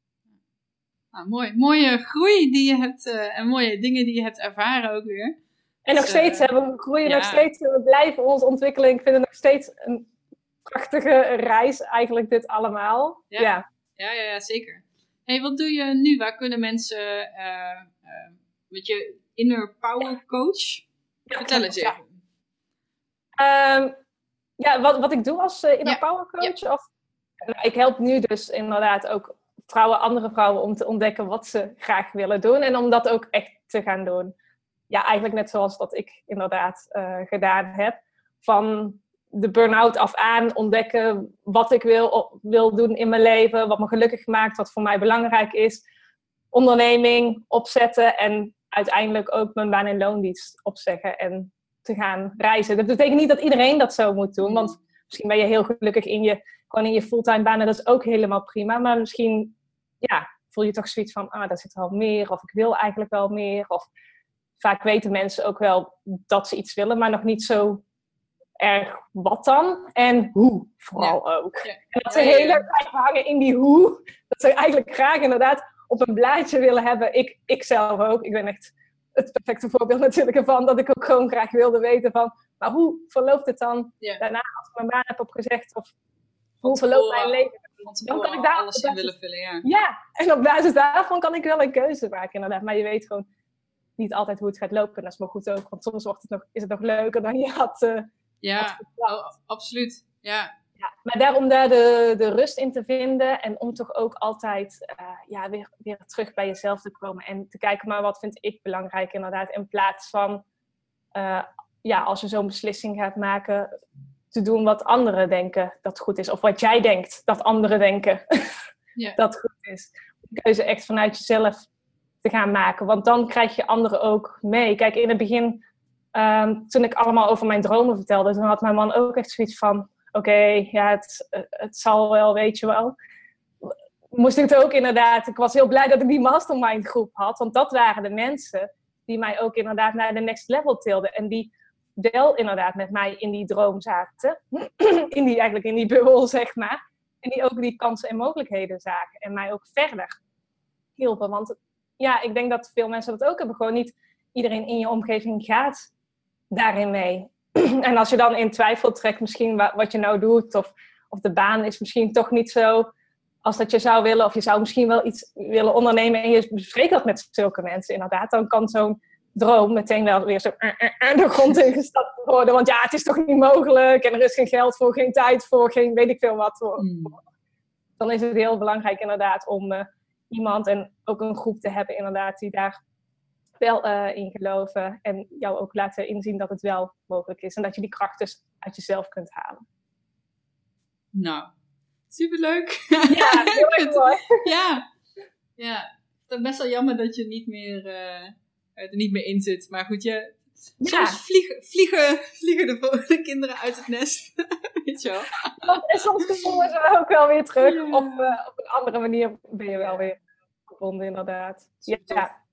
Nou, mooi. Mooie groei die je hebt uh, en mooie dingen die je hebt ervaren ook weer. En nog dus, steeds uh, hebben we groeien ja. nog steeds, we blijven ons ontwikkeling. Ik vind het nog steeds een prachtige reis eigenlijk dit allemaal. Ja, ja, ja, ja, ja zeker. hey, wat doe je nu? Waar kunnen mensen uh, met je inner power coach? Vertel eens even. Um, ja, wat, wat ik doe als inner power coach? Of, nou, ik help nu dus inderdaad ook vrouwen, andere vrouwen, om te ontdekken wat ze graag willen doen. En om dat ook echt te gaan doen. Ja, eigenlijk net zoals dat ik inderdaad uh, gedaan heb. Van de burn-out af aan ontdekken wat ik wil, wil doen in mijn leven. Wat me gelukkig maakt, wat voor mij belangrijk is. Onderneming opzetten en uiteindelijk ook mijn baan- en loondienst opzeggen. En te gaan reizen. Dat betekent niet dat iedereen dat zo moet doen. Want misschien ben je heel gelukkig in je, gewoon in je fulltime baan. En dat is ook helemaal prima. Maar misschien ja, voel je toch zoiets van, ah, daar zit wel meer, of ik wil eigenlijk wel meer. Of vaak weten mensen ook wel dat ze iets willen, maar nog niet zo erg wat dan en hoe vooral ja. ook. Ja. En dat ze heel erg hangen in die hoe. Dat ze eigenlijk graag inderdaad op een blaadje willen hebben. Ik, ik zelf ook. Ik ben echt het perfecte voorbeeld natuurlijk ervan. Dat ik ook gewoon graag wilde weten van, maar hoe verloopt het dan daarna als ik mijn baan heb opgezegd? Of hoe verloopt mijn leven? Dan kan ik daar alles in willen vullen, ja. Ja, en op basis daarvan kan ik wel een keuze maken inderdaad. Maar je weet gewoon, niet altijd hoe het gaat lopen. En dat is maar goed ook, want soms wordt het nog, is het nog leuker dan je had. Uh, ja, oh, absoluut. Ja. ja. Maar daarom daar de, de rust in te vinden en om toch ook altijd uh, ja, weer, weer terug bij jezelf te komen en te kijken, maar wat vind ik belangrijk inderdaad, in plaats van uh, ja, als je zo'n beslissing gaat maken, te doen wat anderen denken dat goed is. Of wat jij denkt dat anderen denken ja. dat goed is. De keuze echt vanuit jezelf te gaan maken. Want dan krijg je anderen ook mee. Kijk, in het begin, um, toen ik allemaal over mijn dromen vertelde, toen had mijn man ook echt zoiets van: oké, ja, het, het zal wel, weet je wel. Moest ik het ook inderdaad. Ik was heel blij dat ik die mastermind groep had. Want dat waren de mensen die mij ook inderdaad naar de next level tilden. En die wel inderdaad met mij in die droom zaten. in die, eigenlijk in die bubbel, zeg maar. En die ook die kansen en mogelijkheden zagen. En mij ook verder hielpen. Want ja, ik denk dat veel mensen dat ook hebben. Gewoon niet iedereen in je omgeving gaat daarin mee. en als je dan in twijfel trekt, misschien wat, je nou doet, of, of de baan is misschien toch niet zo als dat je zou willen, of je zou misschien wel iets willen ondernemen en je bespreekt dat met zulke mensen, inderdaad, dan kan zo'n droom meteen wel weer zo uh, de grond ingestapt worden. Want ja, het is toch niet mogelijk en er is geen geld voor, geen tijd voor, geen weet ik veel wat voor. Hmm. Dan is het heel belangrijk inderdaad om uh, iemand en ook een groep te hebben inderdaad die daar wel uh, in geloven en jou ook laten inzien dat het wel mogelijk is en dat je die kracht dus uit jezelf kunt halen. Nou, superleuk. Ja, heel erg mooi. Ja, ja. Het is best wel jammer dat je niet meer, uh, er niet meer in zit. Maar goed, je, Soms vliegen, vliegen, vliegen de, de, kinderen uit het nest. Weet je wel. En soms komen ze ook wel weer terug. Ja. Of uh, op een andere manier ben je wel weer gevonden, inderdaad. Ja.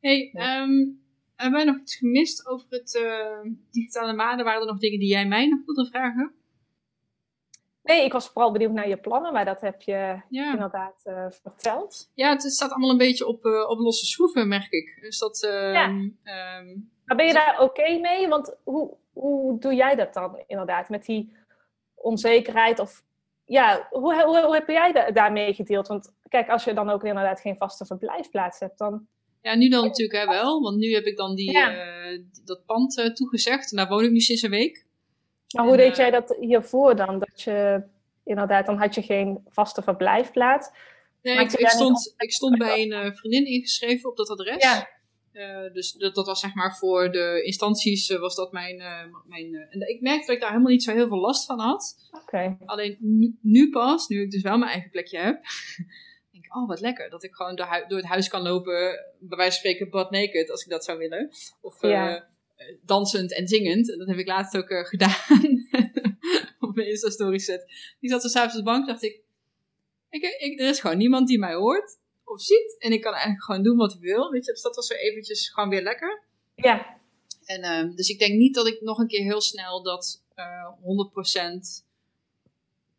Hey, um, hebben wij nog iets gemist over het uh, digitale maanden? Waren er nog dingen die jij mij nog wilde vragen? Nee, ik was vooral benieuwd naar je plannen, maar dat heb je inderdaad uh, verteld. Ja, het staat allemaal een beetje op, uh, op losse schroeven, merk ik. Dus dat, uh, ja. um, maar ben je daar oké mee? Want hoe, hoe doe jij dat dan inderdaad? Met die onzekerheid? Of ja, hoe, hoe, hoe heb jij daarmee gedeeld? Want kijk, als je dan ook inderdaad geen vaste verblijfplaats hebt, dan ja, nu dan natuurlijk hè, wel. Want nu heb ik dan die, ja. uh, dat pand toegezegd. En daar woon ik nu sinds een week. Maar hoe en, deed uh, jij dat hiervoor dan? Dat je inderdaad, dan had je geen vaste verblijfplaats. Nee, ik, ik, stond, ik stond bij een vriendin ingeschreven op dat adres. Ja. dus dat, dat was zeg maar voor de instanties was dat mijn... mijn en ik merkte dat ik daar helemaal niet zo heel veel last van had. Okay. Alleen nu, nu pas, nu ik dus wel mijn eigen plekje heb oh wat lekker. Dat ik gewoon door, door, het huis kan lopen, bij wijze van spreken butt naked, als ik dat zou willen. Of ja. Dansend en zingend. Dat heb ik laatst ook uh, gedaan. op mijn Insta-story set. Die zat zo s'avonds op de bank, dacht ik, ik, ik, er is gewoon niemand die mij hoort of ziet. En ik kan eigenlijk gewoon doen wat ik wil, weet je. Dus dat was zo eventjes gewoon weer lekker. Ja. En, uh, dus ik denk niet dat ik nog een keer heel snel dat uh, 100%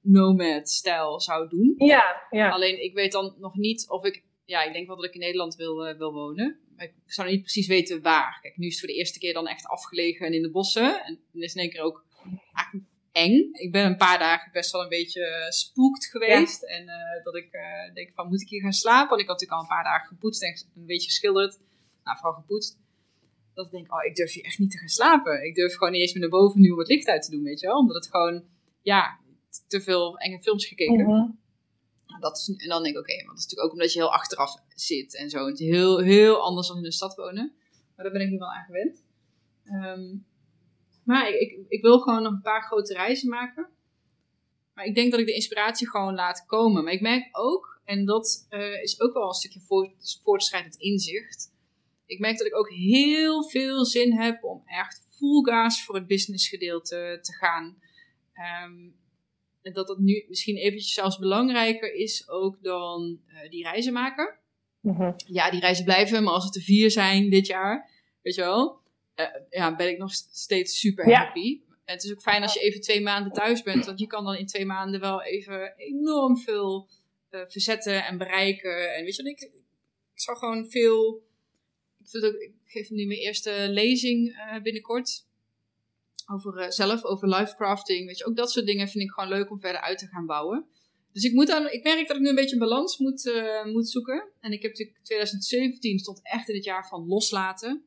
nomad-stijl zou doen. Ja, ja. Alleen ik weet dan nog niet of ik. Ja, ik denk wel dat ik in Nederland wil, wil wonen. Ik zou niet precies weten waar. Kijk, nu is het voor de eerste keer dan echt afgelegen en in de bossen. En dan is in één keer ook eng. Ik ben een paar dagen best wel een beetje spooked geweest. Ja. En uh, dat ik uh, denk van, moet ik hier gaan slapen? Want ik had natuurlijk al een paar dagen gepoetst en een beetje geschilderd. Nou, vooral gepoetst. Dat ik denk, oh, ik durf hier echt niet te gaan slapen. Ik durf gewoon niet eens meer naar boven nu om het licht uit te doen, weet je wel. Omdat het gewoon, ja, te veel enge films gekeken. Mm dat is, en dan denk ik, oké, want dat is natuurlijk ook omdat je heel achteraf zit en zo. Het is heel, heel anders dan in de stad wonen. Maar daar ben ik nu wel aan gewend. Um, maar ik, ik, ik, wil gewoon nog een paar grote reizen maken. Maar ik denk dat ik de inspiratie gewoon laat komen. Maar ik merk ook, en dat uh, is ook wel een stukje voort, voortschrijdend inzicht. Ik merk dat ik ook heel veel zin heb om echt full gas voor het business gedeelte te gaan. Um, en dat dat nu misschien eventjes zelfs belangrijker is ook dan uh, die reizen maken. Mm-hmm. Ja, die reizen blijven, maar als het er vier zijn dit jaar, weet je wel, uh, ja, ben ik nog steeds super happy. En het is ook fijn als je even twee maanden thuis bent, want je kan dan in twee maanden wel even enorm veel uh, verzetten en bereiken. En weet je, ik, ik zou gewoon veel. Ik, ook, ik geef nu mijn eerste lezing binnenkort over uh, zelf, over lifecrafting. Weet je, ook dat soort dingen vind ik gewoon leuk om verder uit te gaan bouwen. Dus ik, moet dan, ik merk dat ik nu een beetje een balans moet, uh, moet zoeken. En ik heb natuurlijk 2017 stond echt in het jaar van loslaten.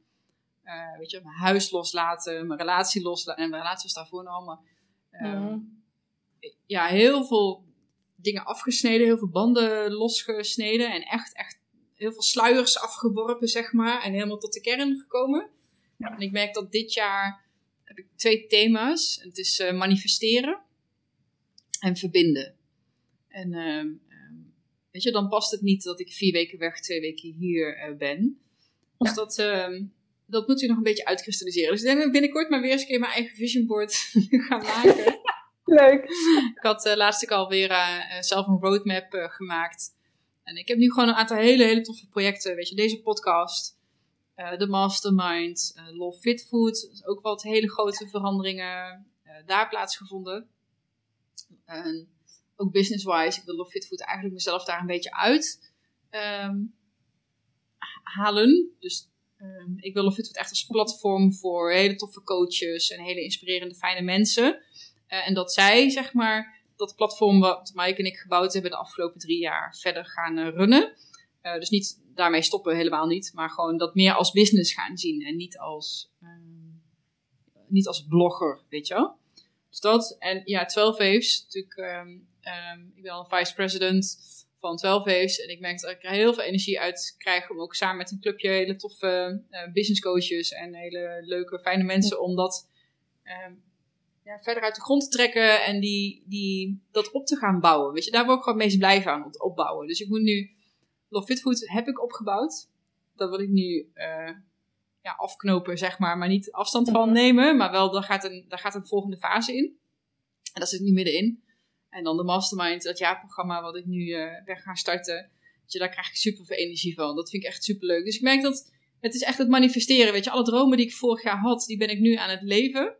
Uh, weet je, mijn huis loslaten, mijn relatie loslaten. En mijn relatie was daarvoor nog allemaal. Uh, Ja, heel veel dingen afgesneden, heel veel banden losgesneden. En echt, echt heel veel sluiers afgeworpen, zeg maar. En helemaal tot de kern gekomen. Ja. En ik merk dat dit jaar heb ik twee thema's. Het is uh, manifesteren en verbinden. En uh, weet je, dan past het niet dat ik vier weken weg, twee weken hier uh, ben. Dus ja. dat, uh, dat moet u nog een beetje uitkristalliseren. Dus ik denk dat ik binnenkort maar weer eens een keer mijn eigen vision board gaan maken. Leuk. Ik had uh, laatst ik alweer zelf een roadmap gemaakt. En ik heb nu gewoon een aantal hele, hele toffe projecten. Weet je, deze podcast, de mastermind, Love Fit Food. Ook wat hele grote veranderingen daar plaatsgevonden. En ook business-wise, ik wil Love Fit Food eigenlijk mezelf daar een beetje uit um, halen. Dus um, ik wil Love Fit Food echt als platform voor hele toffe coaches en hele inspirerende, fijne mensen. En dat zij, zeg maar, dat platform wat Mike en ik gebouwd hebben de afgelopen drie jaar verder gaan runnen. Uh, dus niet daarmee stoppen, helemaal niet. Maar gewoon dat meer als business gaan zien en niet als, um, niet als blogger, weet je wel. Dus dat, en ja, 12 Waves, natuurlijk um, Um, ik ben al vice president van 12 Waves. En ik merk dat ik er heel veel energie uit krijg om ook samen met een clubje hele toffe uh, business coaches en hele leuke, fijne mensen om dat ja, verder uit de grond te trekken en die, die, dat op te gaan bouwen. Weet je, daar word ik gewoon het meest blij van, opbouwen. Dus ik moet nu, Love Fit Food heb ik opgebouwd. Dat wil ik nu uh, ja, afknopen, zeg maar, maar niet afstand van nemen. Maar wel, daar gaat een, daar gaat een volgende fase in. En dat zit nu middenin. En dan de mastermind, dat jaarprogramma wat ik nu uh, weg ga starten. Je, daar krijg ik super veel energie van. Dat vind ik echt super leuk. Dus ik merk dat het is echt het manifesteren. Weet je, alle dromen die ik vorig jaar had, die ben ik nu aan het leven.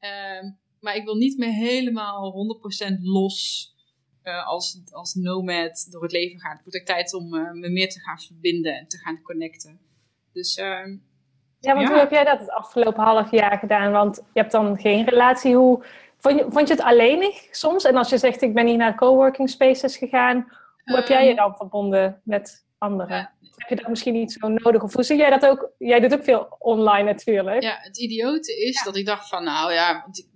Uh, maar ik wil niet meer helemaal 100% los uh, als, als nomad door het leven gaan. Het wordt ook tijd om uh, me meer te gaan verbinden en te gaan connecten. Dus ehm, ja, want ja. hoe heb jij dat het afgelopen half jaar gedaan? Want je hebt dan geen relatie. Hoe, Vond je, vond je het alleenig soms? En als je zegt, ik ben hier naar coworking spaces gegaan, hoe heb jij je dan verbonden met anderen? Heb je dat misschien niet zo nodig? Of hoe zie jij dat ook? Jij doet ook veel online natuurlijk. Ja, het idiote is ja. dat ik dacht van, nou ja, want ik,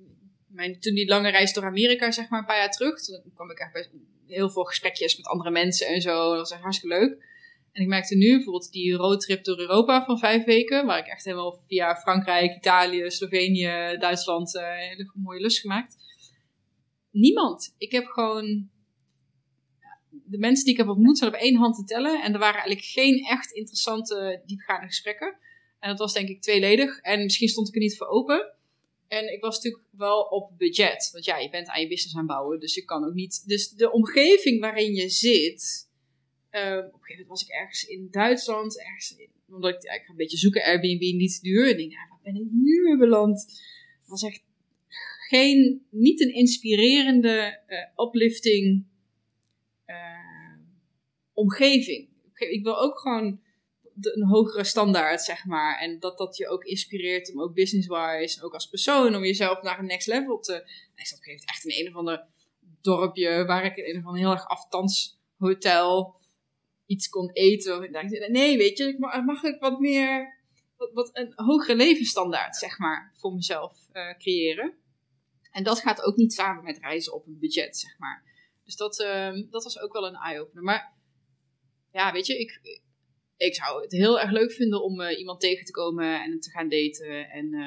mijn, toen die lange reis door Amerika, zeg maar een paar jaar terug, toen kwam ik echt bij heel veel gesprekjes met andere mensen en zo. Dat was echt hartstikke leuk. En ik merkte nu bijvoorbeeld die roadtrip door Europa van vijf weken, waar ik echt helemaal via Frankrijk, Italië, Slovenië, Duitsland uh, hele mooie lust gemaakt. Niemand. Ik heb gewoon. De mensen die ik heb ontmoet zijn op één hand te tellen. En er waren eigenlijk geen echt interessante, diepgaande gesprekken. En dat was denk ik tweeledig. En misschien stond ik er niet voor open. En ik was natuurlijk wel op budget. Want ja, je bent aan je business aan het bouwen. Dus je kan ook niet. Dus de omgeving waarin je zit Uh, op een gegeven moment was ik ergens in Duitsland, ergens omdat ik eigenlijk een beetje zoeken, Airbnb niet te duur. En ik denk, nou, waar ben ik nu weer beland? Het was echt geen, niet een inspirerende, uh, uplifting uh, omgeving. Ik wil ook gewoon een hogere standaard, zeg maar. En dat dat je ook inspireert om ook business-wise, ook als persoon, om jezelf naar een next level te... Ik zat op een echt in een of ander dorpje, waar ik in een of ander heel erg afstands hotel iets kon eten. ik dacht, nee, weet je, ik mag, ik wat meer, wat, wat, een hogere levensstandaard, zeg maar, voor mezelf uh, creëren. En dat gaat ook niet samen met reizen op een budget, zeg maar. Dus dat, uh, dat was ook wel een eye-opener. Maar ja, weet je, ik, ik zou het heel erg leuk vinden om uh, iemand tegen te komen en te gaan daten. En, uh,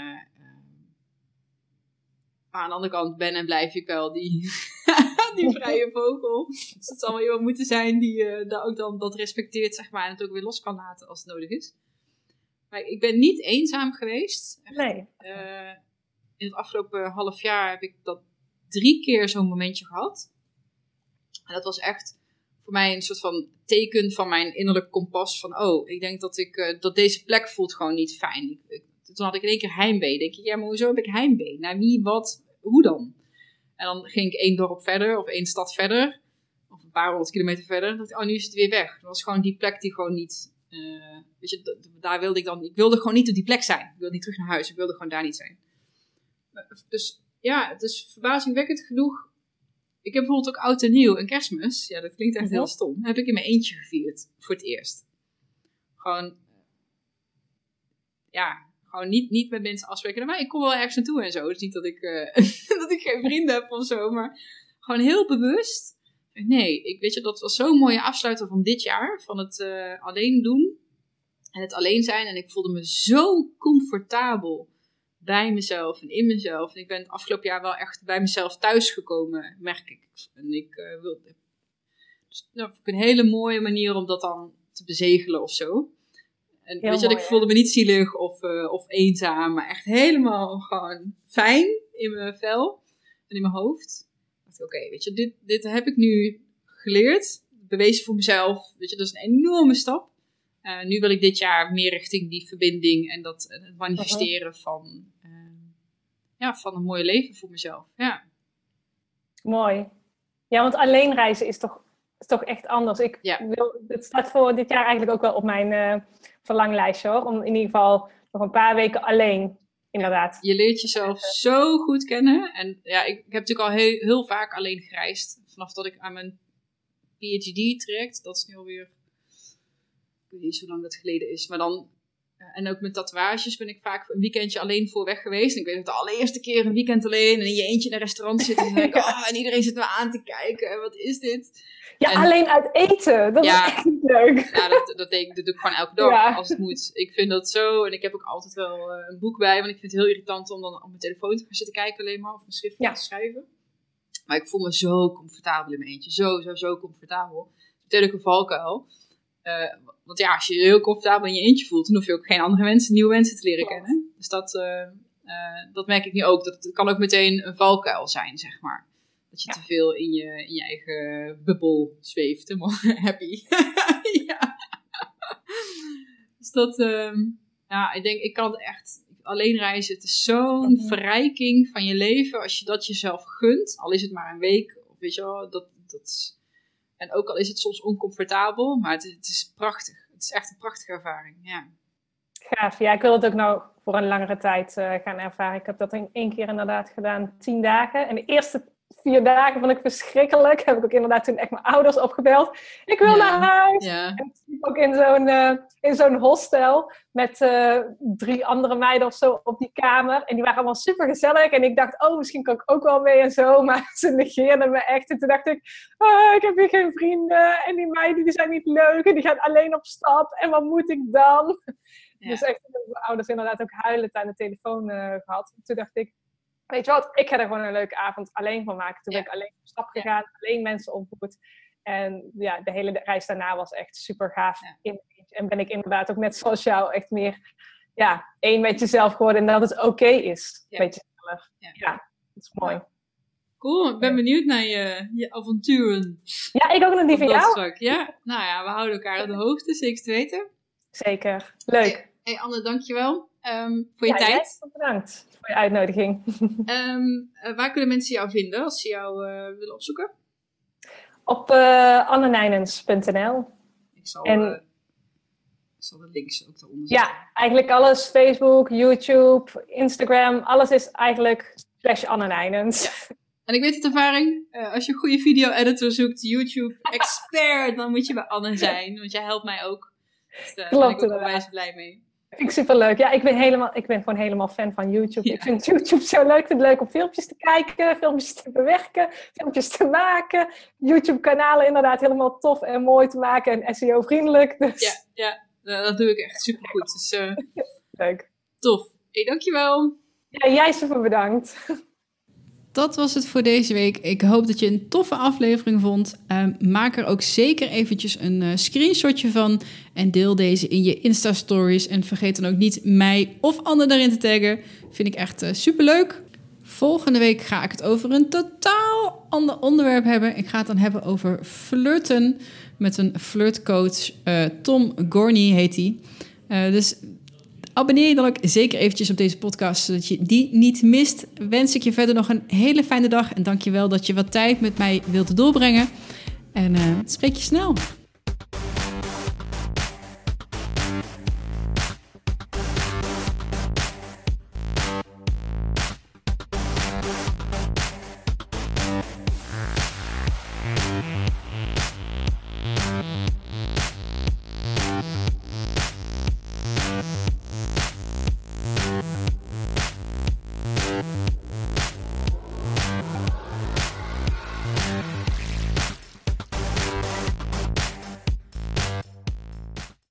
maar aan de andere kant ben en blijf ik wel die die vrije vogel. Dus het zal wel iemand moeten zijn die uh, daar ook dan dat respecteert, zeg maar, en het ook weer los kan laten als het nodig is. Maar ik ben niet eenzaam geweest. Nee. In het afgelopen half jaar heb ik dat drie keer zo'n momentje gehad. En dat was echt voor mij een soort van teken van mijn innerlijk kompas. Van, oh, ik denk dat, ik, uh, dat deze plek voelt gewoon niet fijn. Toen had ik in één keer heimwee. denk ik, ja, maar hoezo heb ik heimwee? Naar wie, wat, hoe dan? En dan ging ik één dorp verder of één stad verder. Of een paar honderd kilometer verder. Oh, nu is het weer weg. Dat was gewoon die plek die gewoon niet... Uh, weet je, daar wilde ik dan... Ik wilde gewoon niet op die plek zijn. Ik wilde niet terug naar huis. Ik wilde gewoon daar niet zijn. Dus ja, het is verbazingwekkend genoeg... ik heb bijvoorbeeld ook oud en nieuw en kerstmis. Ja, dat klinkt echt heel Mhm. stom. Heb ik in mijn eentje gevierd. Voor het eerst. Gewoon, ja, gewoon niet, niet met mensen afspreken. Maar ik kom wel ergens naartoe en zo. Dus niet dat ik, eh, dat ik geen vrienden heb of zo. Maar gewoon heel bewust. Nee, ik weet je, dat was zo'n mooie afsluiter van dit jaar. Van het eh, alleen doen. En het alleen zijn. En ik voelde me zo comfortabel bij mezelf en in mezelf. En ik ben het afgelopen jaar wel echt bij mezelf thuisgekomen, merk ik. En ik eh, wil. Dus dat vind ik een hele mooie manier om dat dan te bezegelen of zo. En Heel weet je, mooi, ik voelde me niet zielig of, eh, of eenzaam, maar echt helemaal gewoon fijn in mijn vel en in mijn hoofd. Oké, weet je, dit, dit heb ik nu geleerd, bewezen voor mezelf. Weet je, dat is een enorme stap. Eh, nu wil ik dit jaar meer richting die verbinding en dat het manifesteren van, ja, van een mooi leven voor mezelf. Ja, Mooi. Ja, want alleen reizen is toch, is toch echt anders. Ik Ja. wil, het staat voor dit jaar eigenlijk ook wel op mijn eh, verlanglijstje hoor. Om in ieder geval nog een paar weken alleen, inderdaad. je leert jezelf zo goed kennen. En ja, ik, ik heb natuurlijk al heel, heel vaak alleen gereisd. Vanaf dat ik aan mijn PhD trekt. Dat is nu alweer. Ik weet niet hoe lang dat geleden is. Maar dan. Eh, En ook met tatoeages ben ik vaak een weekendje alleen voor weg geweest. En ik weet nog de allereerste keer een weekend alleen. En in je eentje in een restaurant zitten. En, denk oh, en iedereen zit me aan te kijken. En Wat is dit? Ja, En- alleen uit eten. Dat Ja. is echt niet leuk. Ja, dat, dat, deed ik, dat doe ik gewoon elke dag Ja. als het moet. Ik vind dat zo. En ik heb ook altijd wel eh, een boek bij. Want ik vind het heel irritant om dan op mijn telefoon te gaan zitten kijken alleen maar. Of een schrift Ja. te schrijven. Maar ik voel me zo comfortabel in mijn eentje. Zo, zo, zo comfortabel. Natuurlijk een valkuil. Eh, want ja, als je je heel comfortabel in je eentje voelt, dan hoef je ook geen andere mensen, nieuwe mensen te leren kennen. Dus dat, eh, eh, dat merk ik nu ook. Dat kan ook meteen een valkuil zijn, zeg maar. Dat je Ja. te veel in je, in je eigen bubbel zweeft. Helemaal happy. ja. Dus dat, ehm, ja, ik denk, ik kan het echt alleen reizen. Het is zo'n Mhm. verrijking van je leven als je dat jezelf gunt. Al is het maar een week, of weet je wel, dat, dat, en ook al is het soms oncomfortabel, maar het, is prachtig. Het is echt een prachtige ervaring, ja. Gaaf. Ja, ik wil het ook nou voor een langere tijd eh, gaan ervaren. Ik heb dat in één keer inderdaad gedaan, tien dagen. En de eerste vier dagen vond ik verschrikkelijk. Heb ik ook inderdaad toen echt mijn ouders opgebeld. Ik wil Ja. naar huis. Ja, En ik ook in zo'n eh, in zo'n hostel met eh, drie andere meiden of zo op die kamer. En die waren allemaal super gezellig. En ik dacht, oh, misschien kan ik ook wel mee en zo. Maar ze negeerden me echt. En toen dacht ik, ah, ik heb hier geen vrienden. En die meiden die zijn niet leuk. En die gaan alleen op stap. En wat moet ik dan? Ja. Dus echt, mijn ouders inderdaad ook huilend aan de telefoon eh, gehad. Toen dacht ik, weet je wat, ik ga er gewoon een leuke avond alleen van maken. Toen Ja. ben ik alleen op stap gegaan, alleen mensen ontmoet. En ja, de hele reis daarna was echt super gaaf. Ja. En ben ik inderdaad ook net zoals jou echt meer ja, één met jezelf geworden. En dat het oké is Ja. met jezelf. Ja. Dat is mooi. cool. Ik ben benieuwd naar je, je avonturen. Ja, ik ook nog die van jou. vlak. Ja, nou ja, we houden elkaar op de hoogte, zeker te weten. Zeker. Leuk. Hey Anne, dankjewel um, voor je Ja, tijd. jij bedankt voor je uitnodiging. Ehm, eh, waar kunnen mensen jou vinden als ze jou eh, willen opzoeken? Op uh, annenijnens.nl. Ik zal, En- ik zal de links ook eronder zetten. Ja, eigenlijk alles. Facebook, YouTube, Instagram. Alles is eigenlijk slash Annenijnens. En ik weet uit ervaring, als je een goede video-editor zoekt, YouTube-expert, dan moet je bij Anne zijn. Want jij helpt mij ook. Dus daar ben Klopt, ik ook onwijs blij mee. Vind ik superleuk. Ja, ik ben, helemaal, ik ben gewoon helemaal fan van YouTube. Ja. Ik vind YouTube zo leuk. Ik vind het leuk om filmpjes te kijken, filmpjes te bewerken, filmpjes te maken. YouTube-kanalen inderdaad helemaal tof en mooi te maken en SEO-vriendelijk. Dus Ja, ja eh, dat doe ik echt supergoed. Dus eh, leuk. tof. Hey, dankjewel. Ja, jij super bedankt. Dat was het voor deze week. Ik hoop dat je een toffe aflevering vond. Ehm, maak er ook zeker eventjes een eh, screenshotje van en deel deze in je Insta-stories. En vergeet dan ook niet mij of Anne daarin te taggen. Vind ik echt super superleuk. Volgende week ga ik het over een totaal ander onderwerp hebben. Ik ga het dan hebben over flirten met een flirtcoach. Eh, Tom Gorney heet hij. Dus abonneer je dan ook zeker eventjes op deze podcast, zodat je die niet mist. Wens ik je verder nog een hele fijne dag en dank je wel dat je wat tijd met mij wilt doorbrengen. En eh, spreek je snel.